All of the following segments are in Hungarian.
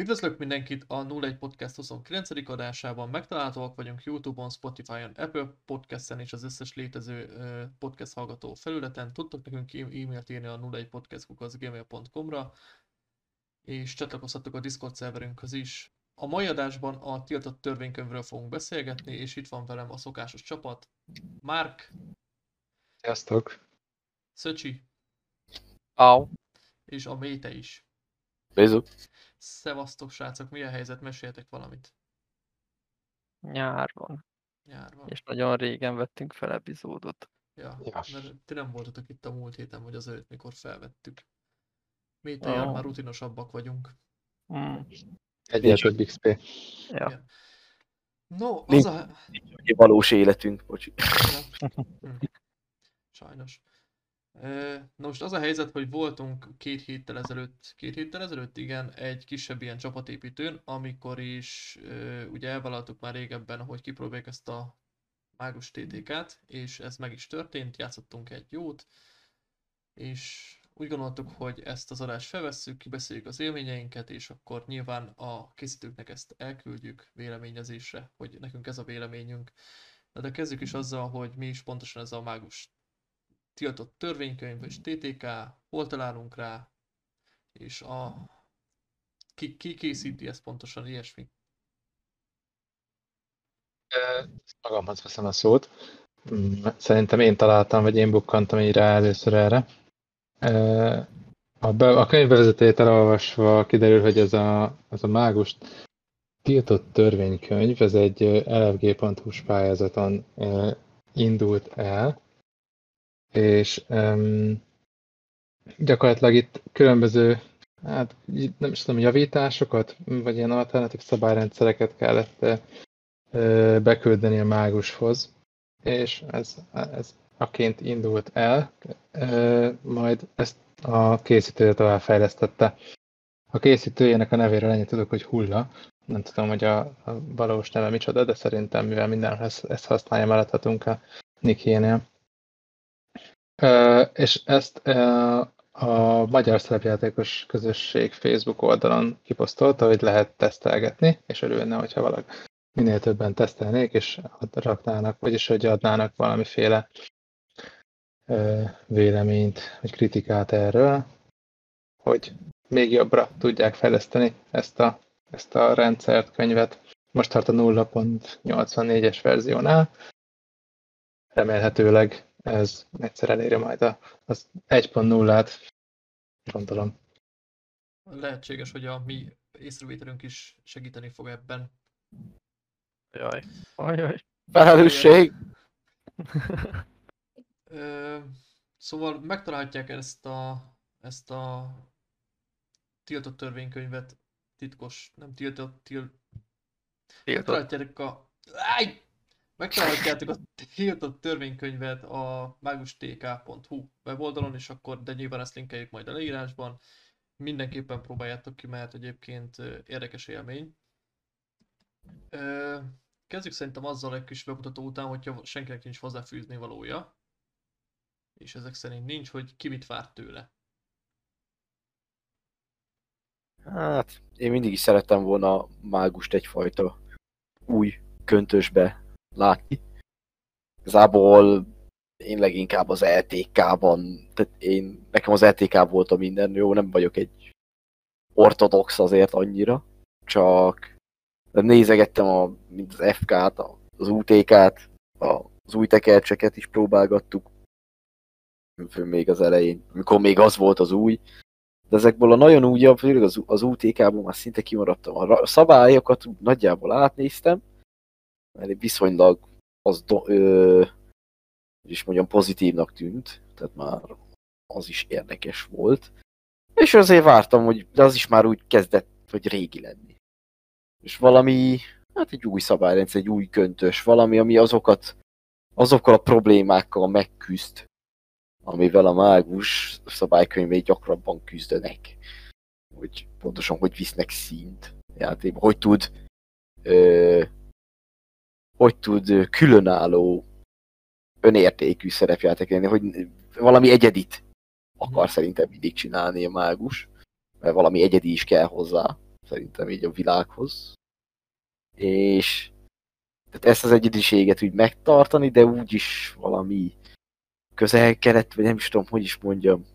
Üdvözlök mindenkit a 01 Podcast 29. adásában. Megtalálhatóak vagyunk YouTube-on, Spotify-on, Apple Podcast-en és az összes létező podcast hallgató felületen. Tudtok nekünk e-mailt írni a 01 ra és csatlakozhatok a Discord szerverünkhöz is. A mai adásban a tiltott törvénykönyvről fogunk beszélgetni, és itt van velem a szokásos csapat. Márk. Sziasztok. Szöcsi. Au. És a Méte is. Bézuk. Szevasztok srácok, mi a helyzet? Meséljetek valamit. Nyár van. Nyár van. És nagyon régen vettünk fel epizódot. Ja, Ja. mert ti nem voltatok itt a múlt héten, vagy az előtt, mikor felvettük. Mi te Ah. már rutinosabbak vagyunk. Mm. Egyes, hogy XP. Ja. Ja. No, az Nincs. a... Egy valós életünk, bocsi. Ja. Hm. Sajnos. Na most az a helyzet, hogy voltunk két héttel ezelőtt, két héttel ezelőtt, igen, egy kisebb ilyen csapatépítőn, amikor is ugye elvállaltuk már régebben, hogy kipróbáljuk ezt a mágus TTK-t, és ez meg is történt, játszottunk egy jót, és úgy gondoltuk, hogy ezt az adást felvesszük, kibeszéljük az élményeinket, és akkor nyilván a készítőknek ezt elküldjük véleményezésre, hogy nekünk ez a véleményünk. Na de kezdjük is azzal, hogy mi is pontosan ez a mágus tiltott törvénykönyv és TTK, hol találunk rá, és a ki, ki készíti ezt pontosan, ilyesmi. Magamhoz veszem a szót. Mm, Szerintem én találtam, vagy én bukkantam így rá először erre. A, be, a könyvbevezetőjét elolvasva kiderül, hogy ez a, ez a mágus tiltott törvénykönyv, ez egy ö, lfg.hu-s pályázaton indult el, és um, gyakorlatilag itt különböző, hát nem is tudom, javításokat, vagy ilyen alternatív szabályrendszereket kellett ö, beküldeni a mágushoz, és ez, ez aként indult el, ö, majd ezt a készítője tovább fejlesztette. A készítőjének a nevéről ennyit tudok, hogy Hulla. Nem tudom, hogy a, a valós neve micsoda, de szerintem, mivel mindenhol ezt, ezt használja, maradhatunk a Nikénél. És ezt a Magyar Szerepjátékos Közösség Facebook oldalon kiposztolta, hogy lehet tesztelgetni, és örülne, hogyha valaki minél többen tesztelnék, és raknának, vagyis hogy adnának valamiféle véleményt, vagy kritikát erről, hogy még jobbra tudják fejleszteni ezt a, ezt a rendszert, könyvet. Most tart a 0.84-es verziónál. Remélhetőleg ez egyszer eléri majd a, az 1.0-át, gondolom. Lehetséges, hogy a mi észrevételünk is segíteni fog ebben. Jaj. Ajaj. Felelősség! Ö, szóval megtalálhatják ezt a, ezt a tiltott törvénykönyvet, titkos, nem tiltott, til, Tiltott. megtalálhatjátok a, áj! megtalálhatjátok a tiltott törvénykönyvet a magustk.hu weboldalon, és akkor, de nyilván ezt linkeljük majd a leírásban. Mindenképpen próbáljátok ki, mert egyébként érdekes élmény. Kezdjük szerintem azzal egy kis bemutató után, hogyha senkinek nincs hozzáfűzni valója. És ezek szerint nincs, hogy ki mit várt tőle. Hát, én mindig is szerettem volna mágust egyfajta új köntösbe látni. Igazából én leginkább az LTK-ban, tehát én, nekem az LTK volt a minden, jó, nem vagyok egy ortodox azért annyira, csak nézegettem a, mint az FK-t, az UTK-t, az új tekercseket is próbálgattuk, még az elején, amikor még az volt az új, de ezekből a nagyon újabb, főleg az, az UTK-ból már szinte kimaradtam. A szabályokat nagyjából átnéztem, mert viszonylag az, do, ö, is mondjam, pozitívnak tűnt, tehát már az is érdekes volt. És azért vártam, hogy de az is már úgy kezdett, hogy régi lenni. És valami, hát egy új szabályrendszer, egy új köntös, valami, ami azokat, azokkal a problémákkal megküzd, amivel a mágus szabálykönyvei gyakrabban küzdenek. Hogy pontosan hogy visznek színt játékba, hogy tud ö, hogy tud különálló önértékű szerepjáték lenni, hogy valami egyedit akar szerintem mindig csinálni a mágus, mert valami egyedi is kell hozzá. szerintem így a világhoz. És tehát ezt az egyediséget úgy megtartani, de úgy is valami közel-kelet, vagy nem is tudom, hogy is mondjam,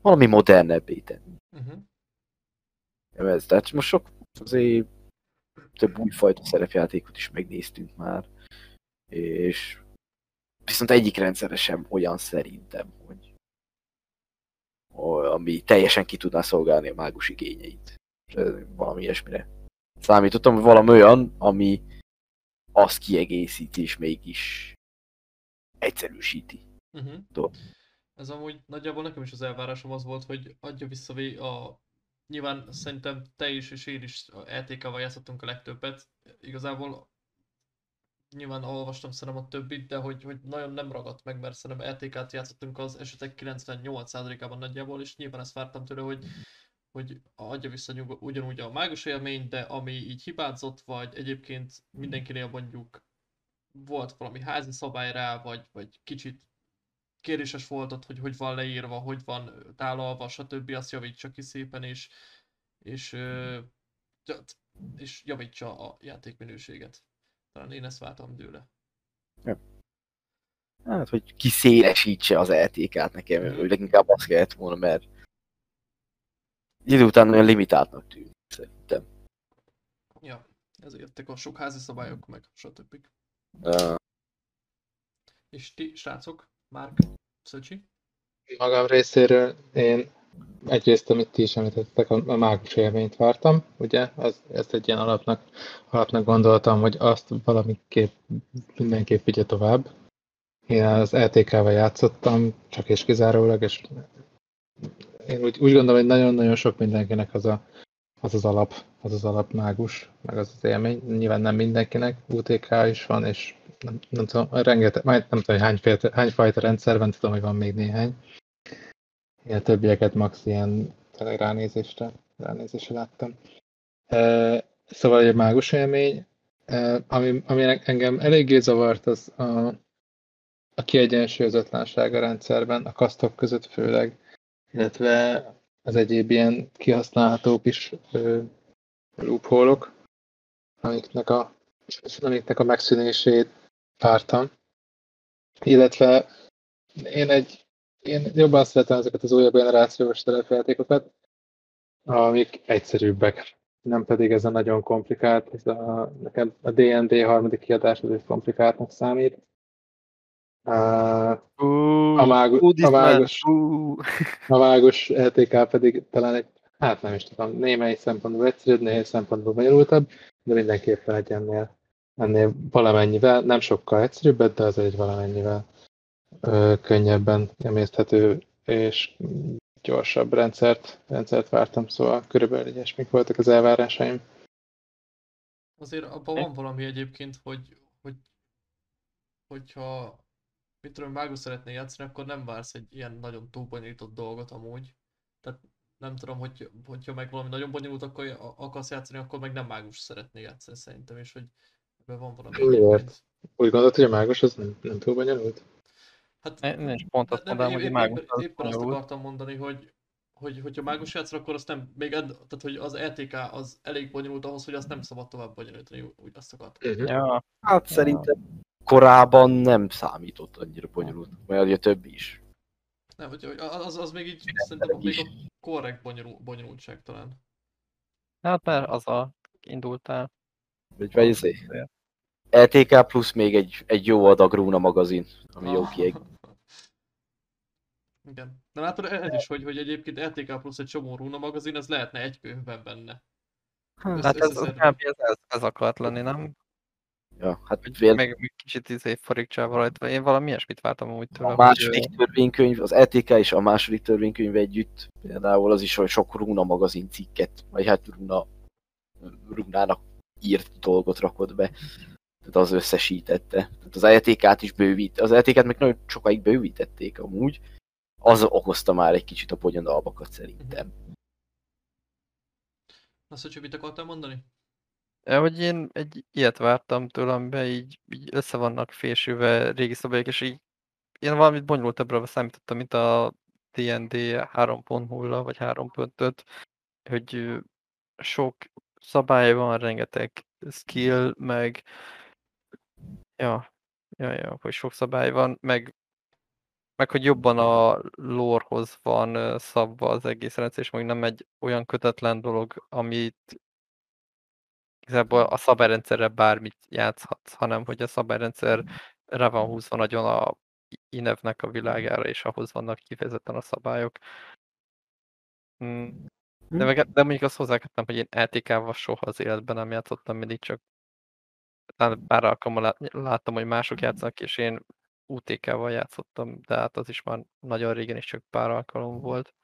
valami modernebbé tenni. Uh-huh. Ez, tehát most sok azért több újfajta szerepjátékot is megnéztünk már, és viszont egyik rendszere sem olyan szerintem, hogy ami teljesen ki tudná szolgálni a mágus igényeit. Valami ilyesmire. Számítottam, hogy valami olyan, ami azt kiegészíti, és mégis egyszerűsíti. Uh-huh. Ez amúgy nagyjából nekem is az elvárásom az volt, hogy adja vissza a... Nyilván szerintem te is és én is LTK-val játszottunk a legtöbbet. Igazából nyilván olvastam szerintem a többit, de hogy, hogy nagyon nem ragadt meg, mert szerintem LTK-t játszottunk az esetek 98%-ában nagyjából, és nyilván ezt vártam tőle, hogy, hogy adja vissza ugyanúgy a mágus élmény, de ami így hibázott, vagy egyébként mindenkinél mondjuk volt valami házi szabály rá, vagy, vagy kicsit kéréses volt ott, hogy hogy van leírva, hogy van tálalva, stb. azt javítsa ki szépen, és, és, ja- és javítsa a játékminőséget. Talán én ezt vártam tőle. Hát, hogy kiszélesítse az LTK-t nekem, Mhm. hogy leginkább azt kellett volna, mert idő után olyan limitáltnak tűnik, szerintem. Ja, ezért jöttek a sok házi szabályok, meg stb. Uh, És ti, srácok, Márk, Szöcsi? Magam részéről én egyrészt, amit ti is említettek, a, mágus élményt vártam, ugye? Az, ezt egy ilyen alapnak, alapnak gondoltam, hogy azt valamiképp mindenképp vigye tovább. Én az LTK-val játszottam, csak és kizárólag, és én úgy, úgy gondolom, hogy nagyon-nagyon sok mindenkinek az, a, az az alap, az az alap mágus, meg az az élmény. Nyilván nem mindenkinek, UTK is van, és nem, nem tudom, rengeteg, nem tudom, hogy hány, fajta, hány fajta rendszer van, tudom, hogy van még néhány. Ilyen többieket max ilyen tényleg ránézésre, ránézésre láttam. E, szóval egy mágus élmény, e, ami, ami engem eléggé zavart, az a, a kiegyensúlyozatlanság a rendszerben, a kasztok között főleg, illetve az egyéb ilyen kihasználható kis ö, loophole-ok, amiknek a, amiknek a megszűnését vártam. Illetve én egy én jobban szeretem ezeket az újabb generációs terepjátékokat, amik egyszerűbbek, nem pedig ez a nagyon komplikált, ez a, nekem a D&D harmadik kiadás az komplikáltnak számít. Uh, a, mágu, a, mágus, a mágus LTK pedig talán egy, hát nem is tudom, némely szempontból egyszerűbb, némely szempontból bonyolultabb, de mindenképpen egy ennél, ennél valamennyivel, nem sokkal egyszerűbb, de az egy valamennyivel ö, könnyebben emészthető és gyorsabb rendszert, rendszert vártam, szóval körülbelül ilyesmik voltak az elvárásaim. Azért abban van valami egyébként, hogy, hogy hogyha mit tudom, mágus szeretné játszani, akkor nem vársz egy ilyen nagyon túlbonyolított dolgot amúgy. Tehát nem tudom, hogy, hogyha meg valami nagyon bonyolult akkor akarsz játszani, akkor meg nem mágus szeretné játszani szerintem, és hogy ebben van valami. Miért? Úgy gondolod, hogy a mágus az nem, nem túl bonyolult? Hát, Ne- Én is pont azt mondanám, hogy a mágus épp- az éppen azt akartam mondani, hogy, hogy hogyha mágus játszol, akkor azt nem, még ed, tehát hogy az LTK az elég bonyolult ahhoz, hogy azt nem szabad tovább bonyolítani, úgy- azt akartam. Uh-huh. Ja, hát szerintem korábban nem számított annyira bonyolult, mert ugye több is. Nem, hogy az, az még így szerintem még a korrekt bonyolul, bonyolultság talán. hát mert az a indultál. Vagy vagy izé. LTK plusz még egy, egy jó adag Runa magazin, ami jó kieg. Igen. De látod, ez is, hogy, hogy egyébként LTK plusz egy csomó Runa magazin, ez lehetne egy könyvben benne. Össze- Hát ez, kb. ez, ez, ez akart lenni, nem? Ja, hát Hogy vél, meg kicsit izé farigcsával rajta. Én valami ilyesmit vártam amúgy tőle. a második törvénykönyv, az LTK és a második törvénykönyv együtt, például az is, hogy sok Runa magazin cikket, vagy hát Runa, Runának írt dolgot rakott be. Tehát az összesítette. Tehát az LTK-t is bővít. Az LTK-t meg nagyon sokáig bővítették amúgy. Az okozta már egy kicsit a bonyodalmakat szerintem. Azt, hogy mit akartál mondani? Hogy én egy ilyet vártam tőle, amiben így, így össze vannak fésülve régi szabályok, és így én valamit bonyolultabbra számítottam, mint a D&D 3.0 vagy 3.5, hogy sok szabály van, rengeteg skill, meg ja, ja, ja, hogy sok szabály van, meg meg hogy jobban a lore-hoz van szabva az egész rendszer, és még nem egy olyan kötetlen dolog, amit igazából a szabályrendszerre bármit játszhatsz, hanem hogy a szabályrendszer rá van húzva nagyon a Inevnek a világára, és ahhoz vannak kifejezetten a szabályok. Mm, De, meg, de mondjuk azt hozzáköttem, hogy én LTK-val soha az életben nem játszottam, mindig csak talán pár alkalommal lát- láttam, hogy mások játszanak, és én UTK-val játszottam, de hát az is már nagyon régen is csak pár alkalom volt.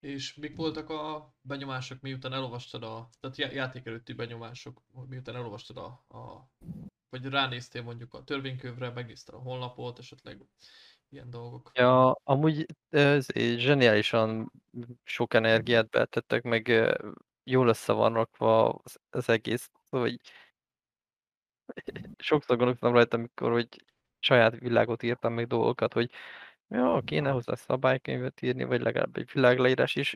És mik voltak a benyomások, miután elolvastad a, tehát já- játék előtti benyomások, miután elolvastad a, a vagy ránéztél mondjuk a törvénykövre, megnézted a honlapot, esetleg ilyen dolgok. Ja, amúgy ez zseniálisan sok energiát betettek, meg jól össze van rakva az, az egész, hogy sokszor gondoltam rajta, amikor hogy saját világot írtam meg dolgokat, hogy ja, kéne hozzá szabálykönyvet írni, vagy legalább egy világleírás is,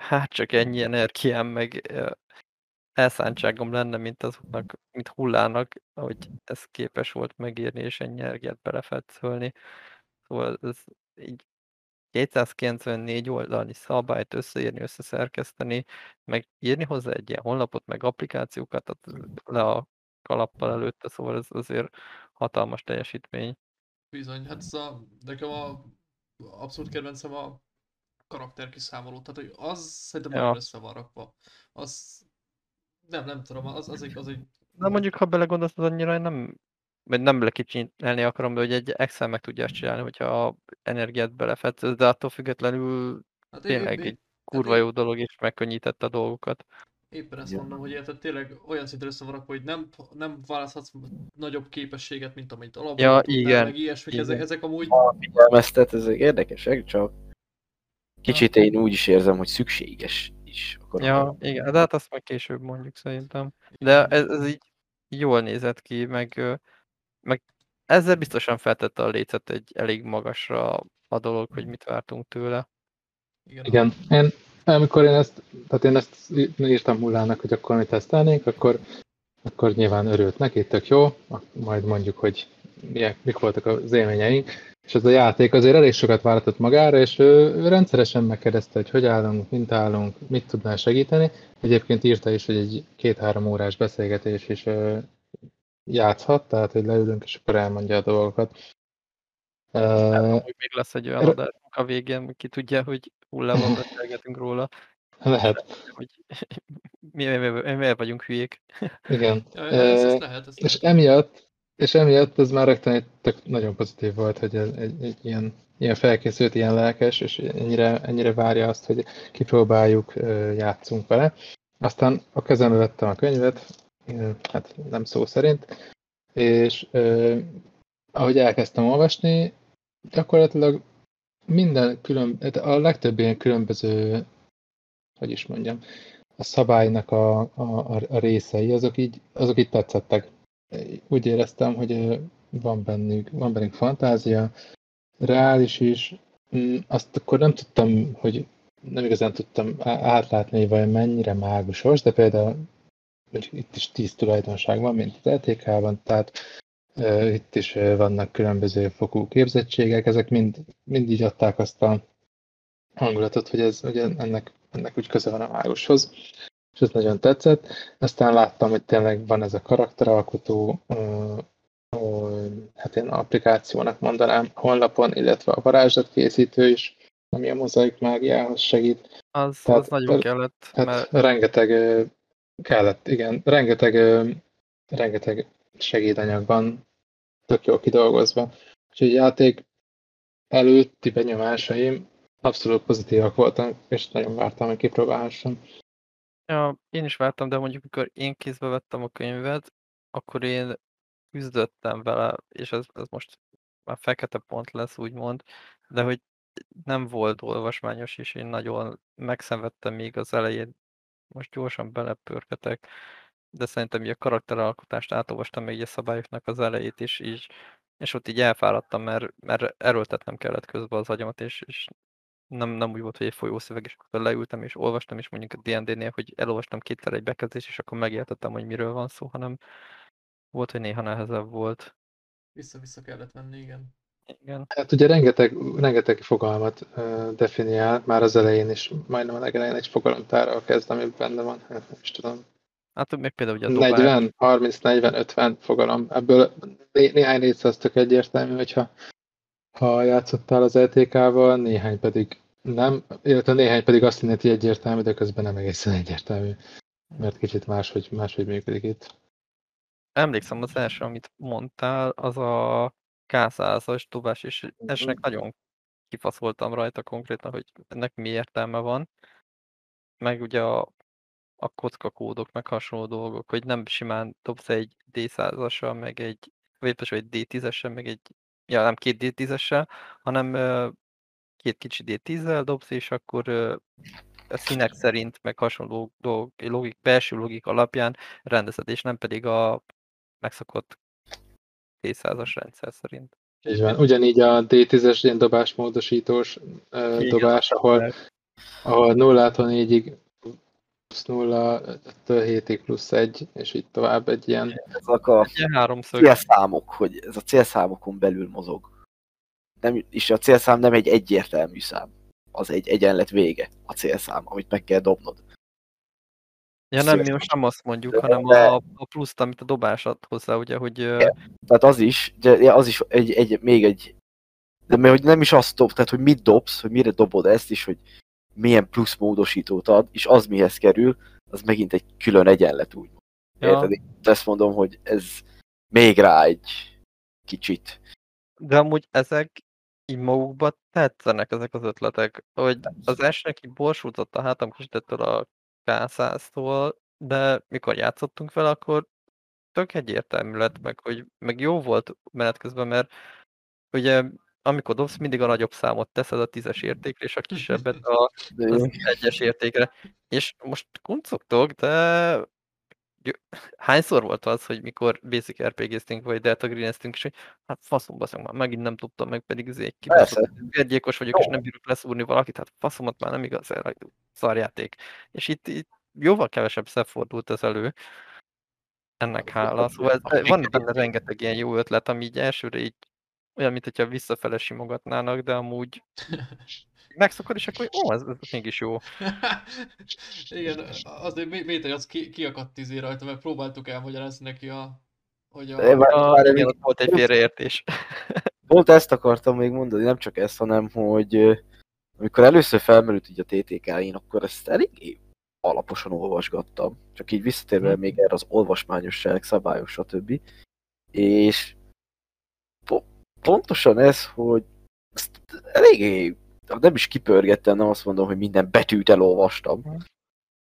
hát csak ennyi energiám, meg elszántságom lenne, mint azoknak, mint hullának, hogy ez képes volt megírni, és ennyi energiát belefetszölni. Szóval ez így 294 oldalnyi szabályt összeírni, összeszerkeszteni, meg írni hozzá egy ilyen honlapot, meg applikációkat, tehát le a kalappal előtte, szóval ez azért hatalmas teljesítmény. Bizony, hát ez a, nekem a abszolút kedvencem a karakter kiszámoló, tehát hogy az szerintem Ja. össze van rakva. Az, nem, nem tudom, az, az egy, az egy De mondjuk, ha belegondolsz, az annyira nem, vagy nem lekicsinelni akarom, de hogy egy Excel meg tudja ezt csinálni, hogyha a energiát belefetsz, de attól függetlenül hát én- tényleg én- egy kurva én- jó dolog, és megkönnyítette a dolgokat. Éppen ezt Ja. mondom, hogy érted tényleg olyan szinten össze van rakva, hogy nem, nem választhatsz nagyobb képességet, mint amit alapban Ja, tudnál, igen, meg ilyesmik, igen. ezek, ezek amúgy Figyelmeztet, ezek érdekesek, csak kicsit én úgy is érzem, hogy szükséges is. a Ja, karakter. igen, de hát azt meg később mondjuk szerintem. De ez, ez így jól nézett ki, meg, meg ezzel biztosan feltette a lécet egy elég magasra a dolog, hogy mit vártunk tőle. igen, Igen, én, amikor én ezt, tehát én ezt írtam hullának, hogy akkor mi tesztelnénk, akkor, akkor nyilván örült neki, tök jó, majd mondjuk, hogy milyen, mik voltak az élményeink, és ez a játék azért elég sokat várhatott magára, és ő, ő rendszeresen megkérdezte, hogy hogy állunk, mint állunk, mit tudnál segíteni. Egyébként írta is, hogy egy két-három órás beszélgetés is ö, játszhat, tehát hogy leülünk, és akkor elmondja a dolgokat. Ö, Hogy még lesz egy olyan adásunk a végén, ki tudja, hogy hullában beszélgetünk róla, lehet, hogy mi, mi, mi, mi, vagyunk hülyék. igen. Ja, ez, ez lehet, ez És lehet. emiatt, és emiatt ez már rögtön egy tök nagyon pozitív volt, hogy egy, egy, egy ilyen, ilyen felkészült, ilyen lelkes, és ennyire, ennyire várja azt, hogy kipróbáljuk, játszunk vele. Aztán a kezembe vettem a könyvet, hát nem szó szerint, és ahogy elkezdtem olvasni, gyakorlatilag minden külön, a legtöbb ilyen különböző, hogy is mondjam, a szabálynak a, a, a, részei, azok így, azok így tetszettek. Úgy éreztem, hogy van bennük, van bennük fantázia, reális is. Mm, Azt akkor nem tudtam, hogy nem igazán tudtam átlátni, hogy vajon mennyire mágusos, de például itt is tíz tulajdonság van, mint az LTK-ban, tehát itt is vannak különböző fokú képzettségek, ezek mind, mind így adták azt a hangulatot, hogy, ez, hogy ennek, ennek úgy köze van a mágushoz, és ez nagyon tetszett. Aztán láttam, hogy tényleg van ez a karakteralkotó, hát én applikációnak mondanám honlapon, illetve a varázslatkészítő is, ami a mozaik mágiához segít. Az, Tehát- az nagyon kellett, Hát mert rengeteg kellett, igen, rengeteg, rengeteg segédanyag van, tök jól kidolgozva. Úgyhogy a játék előtti benyomásaim abszolút pozitívak voltak, és nagyon vártam, hogy kipróbálhassam. Ja, én is vártam, de mondjuk, amikor én kézbe vettem a könyvet, akkor én küzdöttem vele, és ez, ez most már fekete pont lesz, úgymond, de hogy nem volt olvasmányos, és én nagyon megszenvedtem még az elején. Most gyorsan belepörketek, de szerintem így a karakteralkotást átolvastam még így a szabályoknak az elejét is, így, és ott így elfáradtam, mert, mert erőltetnem kellett közben az agyamat, és, és nem, nem úgy volt, hogy egy folyószöveg, és akkor leültem és olvastam, és mondjuk a D&D-nél, hogy elolvastam kétszer egy bekezdést, és akkor megértettem, hogy miről van szó, hanem volt, hogy néha nehezebb volt. Vissza-vissza kellett venni, igen. Igen. Hát ugye rengeteg, rengeteg fogalmat uh, definiál, már az elején is, majdnem a legelején egy fogalomtárral kezd, ami benne van, hát nem is tudom. Hát még például ugye a dobás, 40, 30, 40, 50 fogalom. Ebből né- néhány része az tök egyértelmű, hogyha ha játszottál az LTK-val, néhány pedig nem, illetve néhány pedig azt hogy egyértelmű, de közben nem egészen egyértelmű, mert kicsit máshogy, máshogy működik itt. emlékszem az első, amit mondtál, az a K100-as dobás, és esnek nagyon kifaszoltam rajta konkrétan, hogy ennek mi értelme van. Meg ugye a, a kockakódok, meg hasonló dolgok, hogy nem simán dobsz egy D100-assal, meg egy, vagy vagy egy D10-essel, meg egy, ja nem két D10-essel, hanem ö, két kicsi D10-zel dobsz, és akkor ö, a színek szerint, meg hasonló dolgok, logik, belső logik alapján rendezed, és nem pedig a megszokott D100-as rendszer szerint. Így van. Ugyanígy a D10-es ilyen dobásmódosítós uh, Igen, dobás, ahol, ahol 0-tól 4-ig plusz 0, 7-ig plusz 1, és így tovább egy ilyen Ezek a célszámok, hogy ez a célszámokon belül mozog. Nem, és a célszám nem egy egyértelmű szám. Az egy egyenlet vége, a célszám, amit meg kell dobnod. Ja nem, mi most nem azt mondjuk, De- hanem de- a, a pluszt, amit a dobás ad hozzá, ugye, hogy Igen. Tehát az is, de ja, az is egy, egy, még egy, de mert hogy nem is azt dob, tehát hogy mit dobsz, hogy mire dobod ezt is, hogy milyen plusz módosítót ad, és az mihez kerül, az megint egy külön egyenlet úgy. Ja. Érted? Én Ezt mondom, hogy ez még rá egy kicsit. de amúgy ezek így magukba tetszenek ezek az ötletek, hogy az esnek így borsultott a hátam kicsit ettől a K100-tól, de mikor játszottunk vele, akkor tök egyértelmű lett meg, hogy meg jó volt menet közben, mert ugye amikor dobsz, mindig a nagyobb számot teszed a tízes értékre, és a kisebbet a, az egyes értékre. És most kuncogtok, de hányszor volt az, hogy mikor basic RPG-ztünk, vagy delta greeneztünk, és hogy hát faszom baszom, már megint nem tudtam meg, pedig ez egy kibaszott vérgyilkos vagyok, és nem bírok leszúrni valakit, hát faszomat már nem igaz, szarjáték. És itt, itt jóval kevesebb fordult ez elő. Ennek hála. Szóval ez, van benne rengeteg ilyen jó ötlet, ami így elsőre így olyan, mint hogyha visszafele simogatnának, de amúgy megszokod, és akkor ó, ez, ez mégis jó. Igen, azért mi- Métei az ki, kiakadt izé rajta, mert próbáltuk elmagyarázni neki a, hogy a... De vár- A, várj, igen, még- ott volt egy félreértés. Pont ezt akartam még mondani, nem csak ezt, hanem hogy amikor először felmerült így a TTK-én, akkor ezt eléggé alaposan olvasgattam. Csak így visszatérve Hm. még erre az olvasmányosság, szabályos, stb. És pontosan ez, hogy ezt eléggé nem is kipörgettem, nem azt mondom, hogy minden betűt elolvastam. Hm.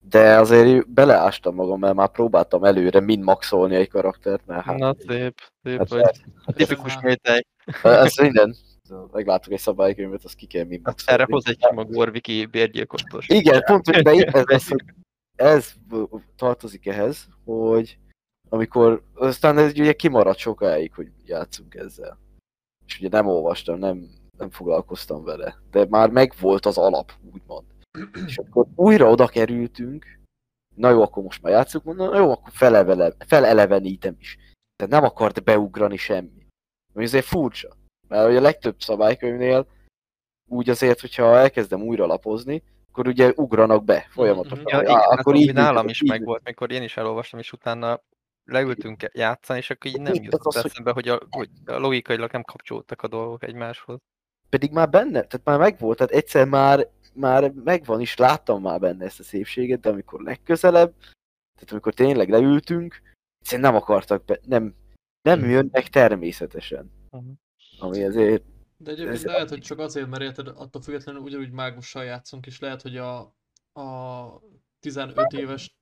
De azért beleástam magam, mert már próbáltam előre mind maxolni egy karaktert, mert hát, Na szép, szép hát vagy. Tipikus métej. ez minden. Meglátok egy szabálykönyvet, azt ki kell mind Hát erre hoz egy sima Gorviki bérgyilkostos. Igen, pont, hogy de ez, hogy ez tartozik ehhez, hogy amikor, aztán ez ugye kimaradt sokáig, hogy játszunk ezzel. És ugye nem olvastam, nem, nem foglalkoztam vele, de már megvolt az alap, úgymond. És akkor újra oda kerültünk, na jó, akkor most már játszunk, mondom, jó, akkor felevele, felelevenítem is. De nem akart beugrani semmi. Ami azért furcsa. Mert ugye a legtöbb szabálykönyvnél úgy azért, hogyha elkezdem újra lapozni, akkor ugye ugranak be folyamatosan. Mhm. Ja, igen, akkor így így nálam működik, is így megvolt, mikor én is elolvastam, és utána leültünk játszani, és akkor így nem Ez jutott az, hogy- eszembe, hogy, a, hogy a logikailag nem kapcsolódtak a dolgok egymáshoz. pedig már benne, tehát már megvolt, tehát egyszer már, már megvan is, láttam már benne ezt a szépséget, de amikor legközelebb, tehát amikor tényleg leültünk, egyszerűen nem akartak be, nem, nem jönnek természetesen. Mhm. Ami azért, De egyébként Ez- lehet, hogy csak azért, mert érted, attól függetlenül ugyanúgy mágussal játszunk, és lehet, hogy a, a 15 éves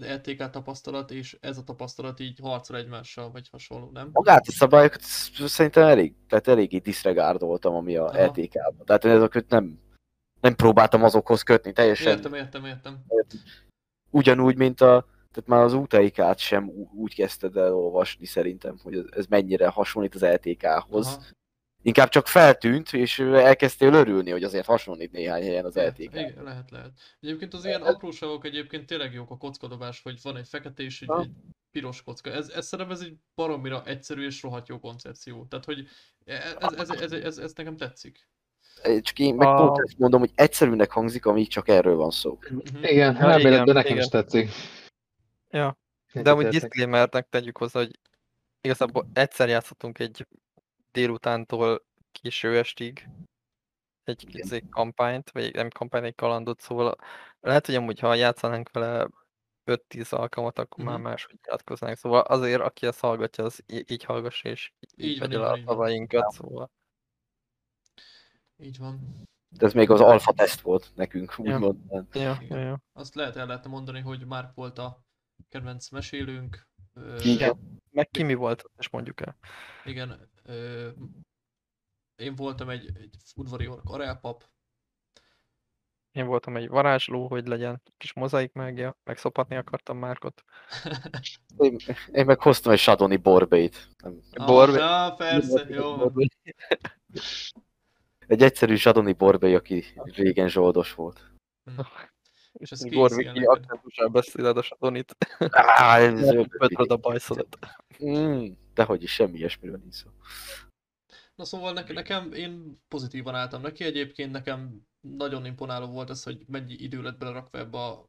LTK tapasztalat és ez a tapasztalat így harcol egymással, vagy hasonló, nem? magát a szabályokat sz- szerintem elég, tehát eléggé disregardoltam, ami a Aha. LTK-ban. Tehát én ezeket nem, nem próbáltam azokhoz kötni, teljesen Értem, értem, értem. ugyanúgy, mint a, tehát már az UTIK-t sem úgy kezdted el olvasni szerintem, hogy ez- ez mennyire hasonlít az LTK-hoz. Aha. Inkább csak feltűnt, és elkezdtél örülni, hogy azért hasonlít néhány helyen az Lehet, LTK. igen, lehet, lehet. Egyébként az ilyen apróságok egyébként tényleg jók a kockadobás, hogy van egy fekete és egy, egy piros kocka. Ez, ez szerintem ez egy baromira egyszerű és rohadt jó koncepció. Tehát, hogy ez, ez, ez, ez, ez, ez nekem tetszik. Csak én meg A- pont ezt mondom, hogy egyszerűnek hangzik, amíg csak erről van szó. Mhm. Igen, Ja, elméletben igen, nekem igen. is tetszik. Ja. De amúgy disclaimernek tegyük hozzá, hogy igazából egyszer játszhatunk egy délutántól késő estig egy Igen. kicsi kampányt, vagy nem kampányt, egy kalandot, szóval lehet, hogy amúgy ha játszanánk vele 5-10 alkalmat, akkor már Mhm. máshogy nyilatkoznánk. Szóval azért, aki ezt hallgatja, az í- így hallgassa, és így, Így vegye így le van, a szavainkat, szóval. Így van. De ez még az alfa teszt volt nekünk, Ja. úgymond. Ja, ja, ja. Azt lehet el lehetne mondani, hogy Mark volt a kedvenc mesélőnk. Ö, Igen. Meg ki mi volt, és mondjuk el. Igen. Én voltam egy, egy udvari ork arelpap. Én voltam egy varázsló, hogy legyen kis mozaik mágia, meg szopatni akartam Márkot. Én, én meg hoztam egy Shadoni borbét. Nem, Borbe- Ah, persze, jó. Egy egyszerű Shadoni borbé, aki régen zsoldos volt. És ez Gorviki akcentussal beszéled a Sadonit. Á, ez a bajszodat. Mm, dehogy is, semmi ilyesmiről nincs szó. Na szóval nekem, nekem, én pozitívan álltam neki, egyébként nekem nagyon imponáló volt ez, hogy mennyi idő lett belerakva ebbe a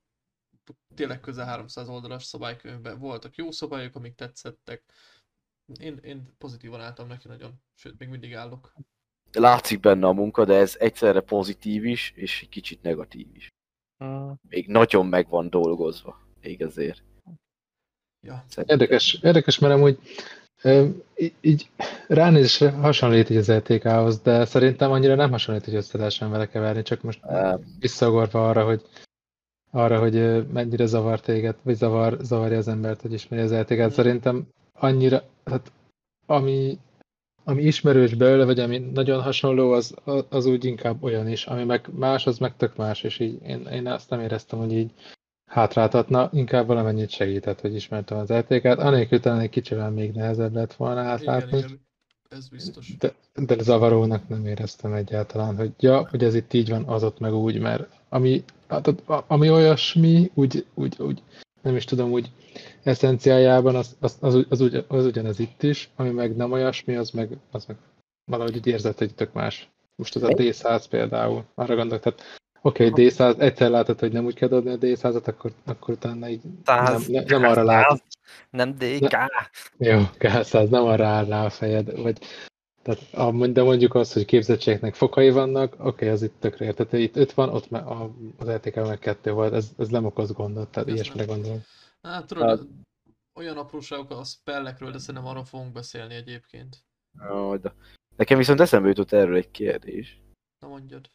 tényleg közel 300 oldalas szabálykönyvbe. Voltak jó szabályok, amik tetszettek. Én, én pozitívan álltam neki nagyon, sőt, még mindig állok. Látszik benne a munka, de ez egyszerre pozitív is, és egy kicsit negatív is. Mm, Még nagyon meg van dolgozva. Még ezért. Ja, Szerintem. Érdekes, érdekes, mert amúgy így, így ránézésre hasonlít így az ETK-hoz, de szerintem annyira nem hasonlít, hogy össze lehessen vele keverni, csak most visszagorva arra, hogy arra, hogy mennyire zavar téged, vagy zavar, zavarja az embert, hogy ismeri az ETK-t. Mhm. Szerintem annyira, hát ami, ami ismerős belőle, vagy ami nagyon hasonló, az, az úgy inkább olyan is, ami meg más, az meg tök más, és így én, én azt nem éreztem, hogy így hátráltatna, inkább valamennyit segített, hogy ismertem az ETK-t, anélkül talán egy kicsivel még nehezebb lett volna igen, átlátni, igen, ez biztos. de, de zavarónak nem éreztem egyáltalán, hogy ja, hogy ez itt így van, az ott meg úgy, mert ami, hát, ami olyasmi, úgy, úgy, úgy, nem is tudom, úgy eszenciájában az, az, az, az, ugy- az ugyanez itt is, ami meg nem olyasmi, az meg, az meg valahogy úgy érzett, hogy tök más. Most az a D100 például, arra gondolok, tehát oké, okay, D100, egyszer látod, hogy nem úgy kell dobni a D100-at, akkor, akkor utána így nem, Száz, nem, nem arra látod. Nem DK. Jó, K100, nem arra áll rá a fejed, vagy tehát, de mondjuk az, hogy képzettségnek fokai vannak, oké, okay, az itt tökre értető. Itt öt van, ott a, az LTK meg kettő volt, ez, ez nem okoz gondot, tehát ilyesmire nem. gondolom. Hát tudod, olyan apróságok a spellekről, de szerintem arról fogunk beszélni egyébként. Ó, de- Nekem viszont eszembe jutott erről egy kérdés, Na mondjad.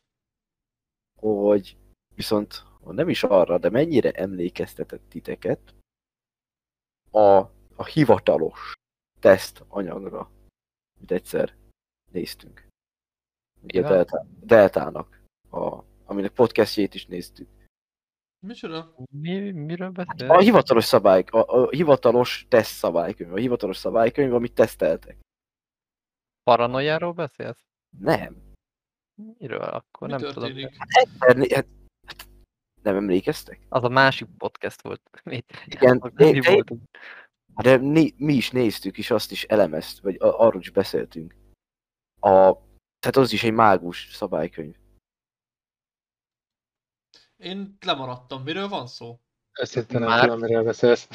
Hogy viszont nem is arra, de mennyire emlékeztetett titeket a, a hivatalos teszt anyagra, amit egyszer néztünk. Ugye a Igen. Delta, Deltának, a, aminek podcastjét is néztük. Micsoda? Mi, miről A beszél? hivatalos szabály, a, a hivatalos teszt szabálykönyv, a hivatalos szabálykönyv, amit teszteltek. Paranoiáról beszélsz? Nem. Miről? Akkor Mi nem tudom. történik? Egyszer hát, hát, nem emlékeztek? Az a másik podcast volt. Mit? Igen, nem de- mi de- voltunk. De mi, mi is néztük, és azt is elemezt, vagy arról is beszéltünk. A, tehát az is egy mágus szabálykönyv. Én lemaradtam. Miről van szó? Őszintén nem tudom, miről beszélsz.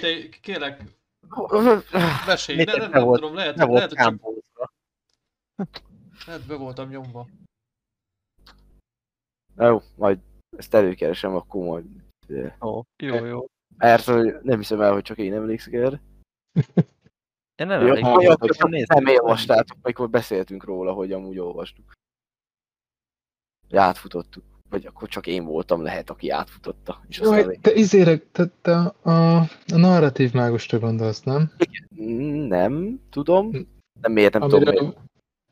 Te, kérlek, mesélj. Ne, nem, nem tudom, lehet, lehet, hogy csak lehet, be voltam nyomva. Jó, majd ezt előkeresem, akkor majd... Ó, jó, jó. Mert hogy nem hiszem el, hogy csak én emlékszek erre. Én nem Jó, emlékszem, nem olvastátok, amikor beszéltünk róla, hogy amúgy olvastuk. Hogy átfutottuk. Vagy akkor csak én voltam lehet, aki átfutotta. És Jaj, te izére, te, te a, a, narratív mágusra gondolsz, nem? Mm, Nem, tudom. Nem miért nem tudom.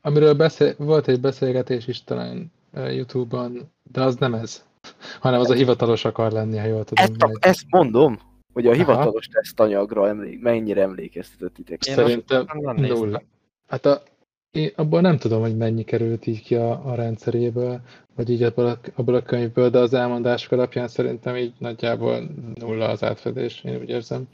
Amiről, beszél, volt egy beszélgetés is talán uh, Youtube-on, de az nem ez, hanem az a hivatalos akar lenni, ha jól tudom. Ezt, ezt mondom, hogy a Aha. hivatalos tesztanyagra emlék, mennyire emlékeztetett titeket. Szerintem nulla. Hát a, én abból nem tudom, hogy mennyi került így ki a, a rendszeréből, vagy így abból a, abból a könyvből, de az elmondások alapján szerintem így nagyjából nulla az átfedés, én úgy érzem.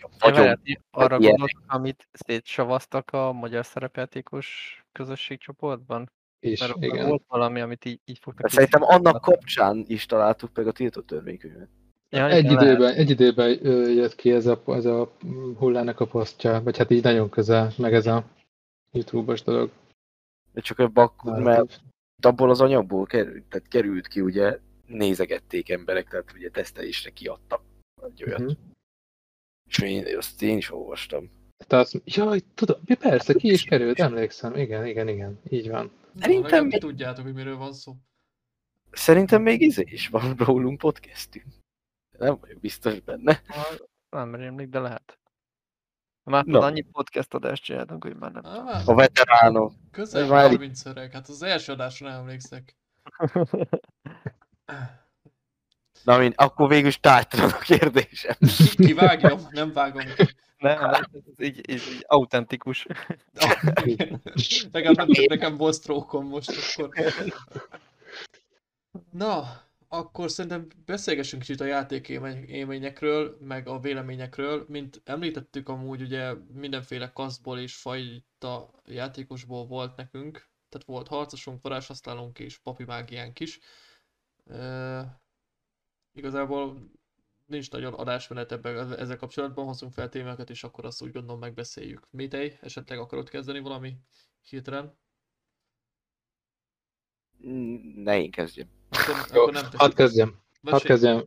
Ti arra gondolok, amit szétsavaztak a magyar szerepjátékos közösségcsoportban? És Mert igen. volt valami, amit így, így fogtak. Szerintem annak kapcsán is találtuk meg a tiltott törvénykönyvet. Ja, Egy igen, lehet. időben, egy időben jött ki ez a, ez a hullának a posztja, vagy hát így nagyon közel, meg ez a YouTube-os dolog. De csak ebben akkor, mert. Abból az anyagból került, tehát került ki, ugye nézegették emberek, tehát ugye tesztelésre kiadtak egy olyat. Mhm. És én, azt én is olvastam. Te azt, jaj, tudom, mi persze, ki is került, emlékszem, igen, igen, igen, így van. Szerintem még- tudjátok, hogy miről van szó. Szerintem még izé is van rólunk podcastünk. Nem vagyok biztos benne. Nem rémlik, de lehet. Már tudod, annyi podcast adást csináltunk, hogy már nem Á, tudom. A veteránok. közel Várj. 30 öreg, hát az első adásra nem emlékszek. Na, mind, akkor végül is tártalan a kérdésem. Ki- Kivágjam, nem vágom ki. nem, nem, ez így, így, így autentikus. Ah. Legalább nem nekem volt most akkor. Na, akkor szerintem beszélgessünk kicsit a játék élmény- élményekről, meg a véleményekről. Mint említettük amúgy ugye mindenféle kaszból és fajta játékosból volt nekünk. Tehát volt harcosunk, varázshasználónk és papi mágiánk is. Uh, igazából nincs nagyon adásmenet ebben ezzel kapcsolatban, hozunk fel témákat, és akkor azt úgy gondolom megbeszéljük. Métej, esetleg akarod kezdeni valami hirtelen? Ne én kezdjem. Akkor, Jó, akkor nem hadd kezdjem. Hadd kezdjem.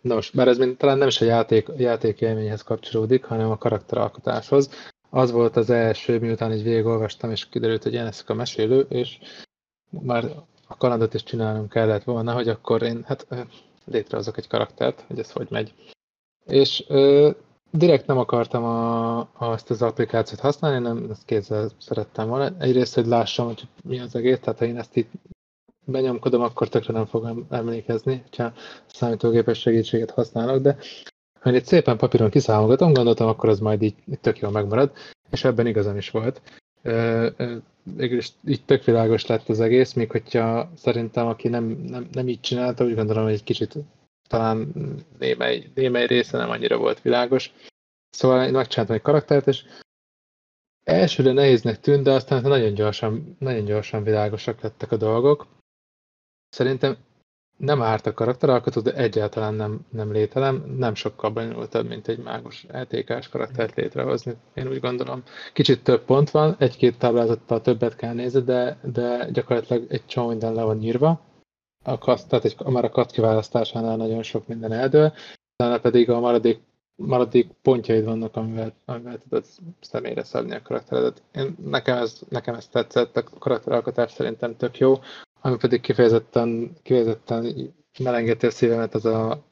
Nos, mert ez mind, talán nem is a játék, játék élményhez kapcsolódik, hanem a karakteralkotáshoz. Az volt az első, miután így végigolvastam, és kiderült, hogy én leszek a mesélő, és már a kalandot is csinálnom kellett volna, hogy akkor én hát létrehozok egy karaktert, hogy ez hogy megy. És ö, direkt nem akartam a, azt az applikációt használni, nem ezt kézzel szerettem volna. Egyrészt, hogy lássam, hogy mi az egész, tehát ha én ezt itt benyomkodom, akkor tökre nem fogom emlékezni, ha számítógépes segítséget használok, de én itt szépen papíron kiszámolgatom, gondoltam, akkor az majd így, így tök jól megmarad, és ebben igazam is volt. Ö, ö, Végül is így tök világos lett az egész, még hogyha szerintem, aki nem, nem, nem így csinálta, úgy gondolom, hogy egy kicsit talán némely, némely része nem annyira volt világos. Szóval én megcsináltam egy karaktert, és elsőre nehéznek tűnt, de aztán nagyon gyorsan, nagyon gyorsan világosak lettek a dolgok. Szerintem nem árt a karakteralkotó, de egyáltalán nem, nem lételem. Nem sokkal bonyolultabb, mint egy mágos LTK-s karaktert létrehozni. Én úgy gondolom. Kicsit több pont van, egy-két táblázattal többet kell nézni, de, de gyakorlatilag egy csomó minden le van írva. A kaszt, tehát egy, már a kaszt kiválasztásánál nagyon sok minden eldől, utána pedig a maradék, maradék pontjaid vannak, amivel, amivel tudod személyre szabni a karakteredet. Én, nekem, ez, nekem ez tetszett, a karakteralkotás szerintem tök jó, ami pedig kifejezetten, kifejezetten melengeti a szívemet, az a,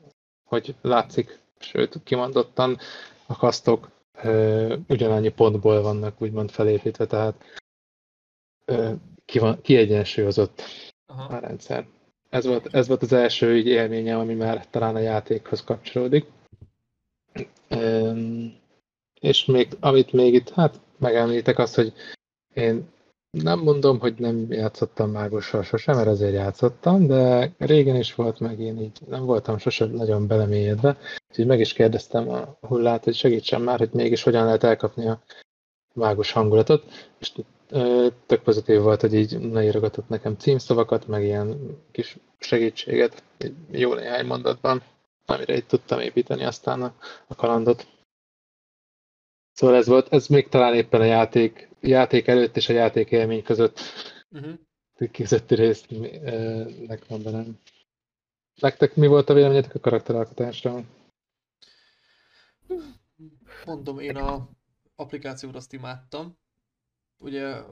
hogy látszik, sőt kimondottan a kasztok ö, ugyanannyi pontból vannak úgymond felépítve, tehát ö, ki van, kiegyensúlyozott Aha. a rendszer. Ez volt, ez volt az első így élményem, ami már talán a játékhoz kapcsolódik. Üm, és még, amit még itt, hát megemlítek azt, hogy én nem mondom, hogy nem játszottam mágussal sosem, mert azért játszottam, de régen is volt meg, én így nem voltam sosem nagyon belemélyedve, úgyhogy meg is kérdeztem a hullát, hogy segítsen már, hogy mégis hogyan lehet elkapni a mágus hangulatot, és ö, tök pozitív volt, hogy így leírogatott nekem címszavakat, meg ilyen kis segítséget, jó néhány mondatban, amire így tudtam építeni aztán a, a kalandot. Szóval ez volt, ez még talán éppen a játék, játék előtt és a játék élmény között Uh-huh. közötti résznek mondanám. Nektek mi volt a véleményetek a karakteralkotásról? Mondom, én a applikációt azt imádtam. Ugye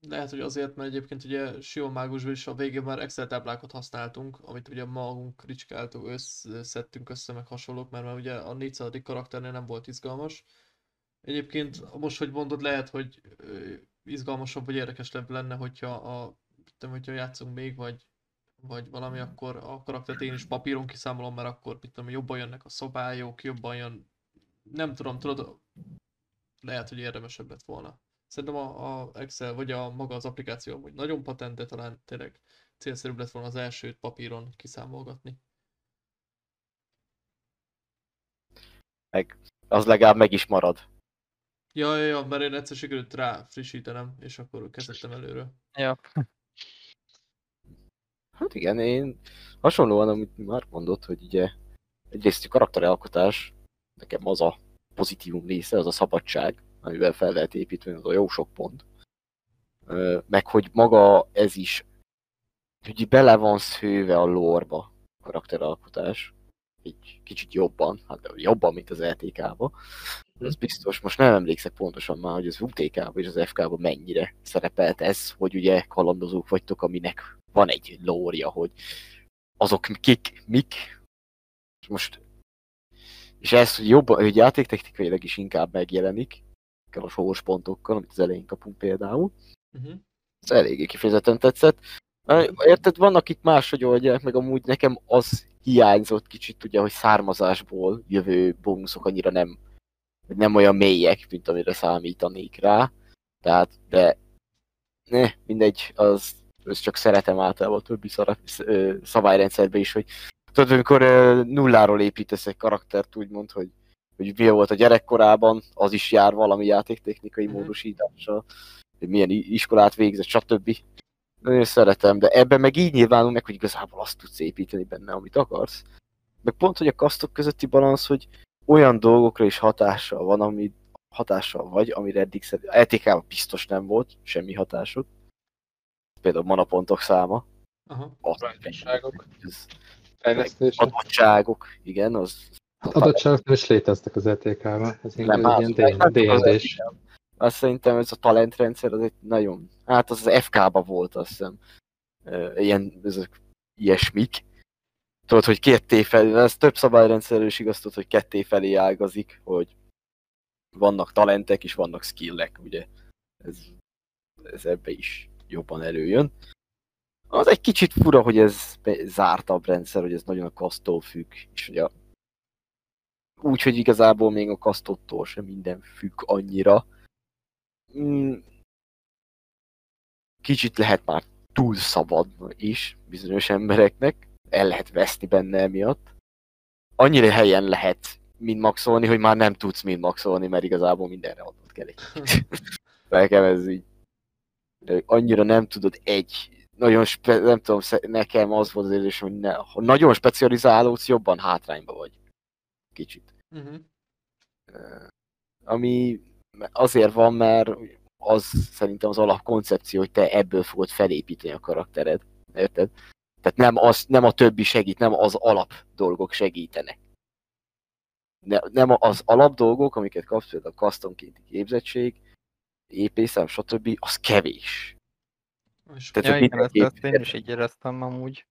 lehet, hogy azért, mert egyébként ugye Sion Mágusban is a végén már Excel táblákat használtunk, amit ugye magunk ricskáltuk, össze, szedtünk össze, meg hasonlók, mert már ugye a 400. karakternél nem volt izgalmas. Egyébként most, hogy mondod, lehet, hogy izgalmasabb vagy érdekesebb lenne, hogyha a, tudom, hogyha játszunk még, vagy, vagy valami, akkor a karaktert én is papíron kiszámolom, mert akkor mit tudom, jobban jönnek a szobályok, jobban jön, nem tudom, tudod, lehet, hogy érdemesebb lett volna. Szerintem a, a Excel, vagy a maga az applikáció amúgy nagyon patent, de talán tényleg célszerűbb lett volna az elsőt papíron kiszámolgatni. Meg az legalább meg is marad. Ja, ja, ja, mert én egyszer sikerült rá frissítenem, és akkor kezdettem előről. Ja. Hát igen, én hasonlóan, amit már mondott, hogy ugye egyrészt a karakteralkotás, nekem az a pozitívum része, az a szabadság, amivel fel lehet építeni, az a jó sok pont. Meg hogy maga ez is, hogy bele van szőve a lórba karakteralkotás, egy kicsit jobban, hát jobban, mint az LTK-ba. Az biztos, most nem emlékszek pontosan már, hogy az UTK-ban és az FK-ban mennyire szerepelt ez, hogy ugye kalandozók vagytok, aminek van egy lória, hogy azok kik, mik, és most és ez jobban, hogy játéktechnikailag is inkább megjelenik, kell a sorspontokkal, amit az elején kapunk például. Uh-huh. Ez eléggé kifejezetten tetszett. Érted, vannak itt máshogy oldják, meg amúgy nekem az hiányzott kicsit, ugye, hogy származásból jövő bónuszok annyira nem, nem olyan mélyek, mint amire számítanék rá. Tehát, de ne, mindegy, az, az csak szeretem általában a többi szara, sz- ö, szabályrendszerben is, hogy tudod, amikor ö, nulláról építesz egy karaktert, úgymond, hogy, hogy mi volt a gyerekkorában, az is jár valami játéktechnikai Mhm. módosítással, hogy milyen iskolát végzett, stb. Nagyon szeretem, de ebben meg így nyilvánul meg, hogy igazából azt tudsz építeni benne, amit akarsz. Meg pont, hogy a kasztok közötti balansz, hogy olyan dolgokra is hatással van, ami hatással vagy, amire eddig szerint, LTK-ban biztos nem volt semmi hatásod. Például manapontok száma. Aha. Adottságok. adottságok, igen, az Hát adottságok nem is léteztek az ETK-ban. Ez Nem, inkább más- egy ilyen D&D-s. Azt szerintem ez a talentrendszer az egy nagyon, hát az az FK-ba volt azt hiszem, ilyen, ezek ilyesmik. Tudod, hogy ketté felé, ez több szabályrendszerről is igaz, tudod, hogy ketté felé ágazik, hogy vannak talentek és vannak skillek, ugye. Ez, ez ebbe is jobban előjön. Az egy kicsit fura, hogy ez zártabb rendszer, hogy ez nagyon a kasztól függ, és ugye úgy, hogy igazából még a kasztottól sem minden függ annyira. Mm, Kicsit lehet már túl szabad is bizonyos embereknek, el lehet veszni benne emiatt. Annyira helyen lehet minmaxolni, hogy már nem tudsz minmaxolni, mert igazából mindenre adnod kell egy Nekem ez így. de Annyira nem tudod egy, nagyon spe, nem tudom, nekem az volt az érzés, hogy ne, ha nagyon specializálódsz, jobban hátrányba vagy. Kicsit. Uh-huh. Ami azért van, mert az szerintem az alapkoncepció, hogy te ebből fogod felépíteni a karaktered. Érted? Tehát nem, az, nem a többi segít, nem az alap dolgok segítenek. Ne, nem az alap dolgok, amiket kapsz, például a customkénti képzettség, épészem, stb. az kevés. És Tehát Ja, igen, ezt, ezt én is így éreztem amúgy.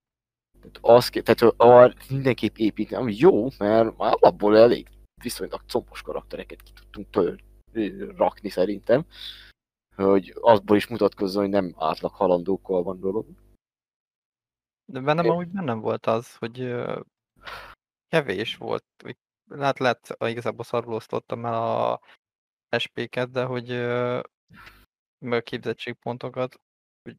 Tehát, az, tehát arra mindenképp építeni, ami jó, mert már alapból elég viszonylag combos karaktereket ki tudtunk től rakni szerintem, hogy azból is mutatkozzon, hogy nem átlag halandókkal van dolog. De bennem Én- amúgy bennem volt az, hogy kevés volt. lehet, a- igazából szarul osztottam el a SP-ket, de hogy meg a képzettségpontokat, hogy,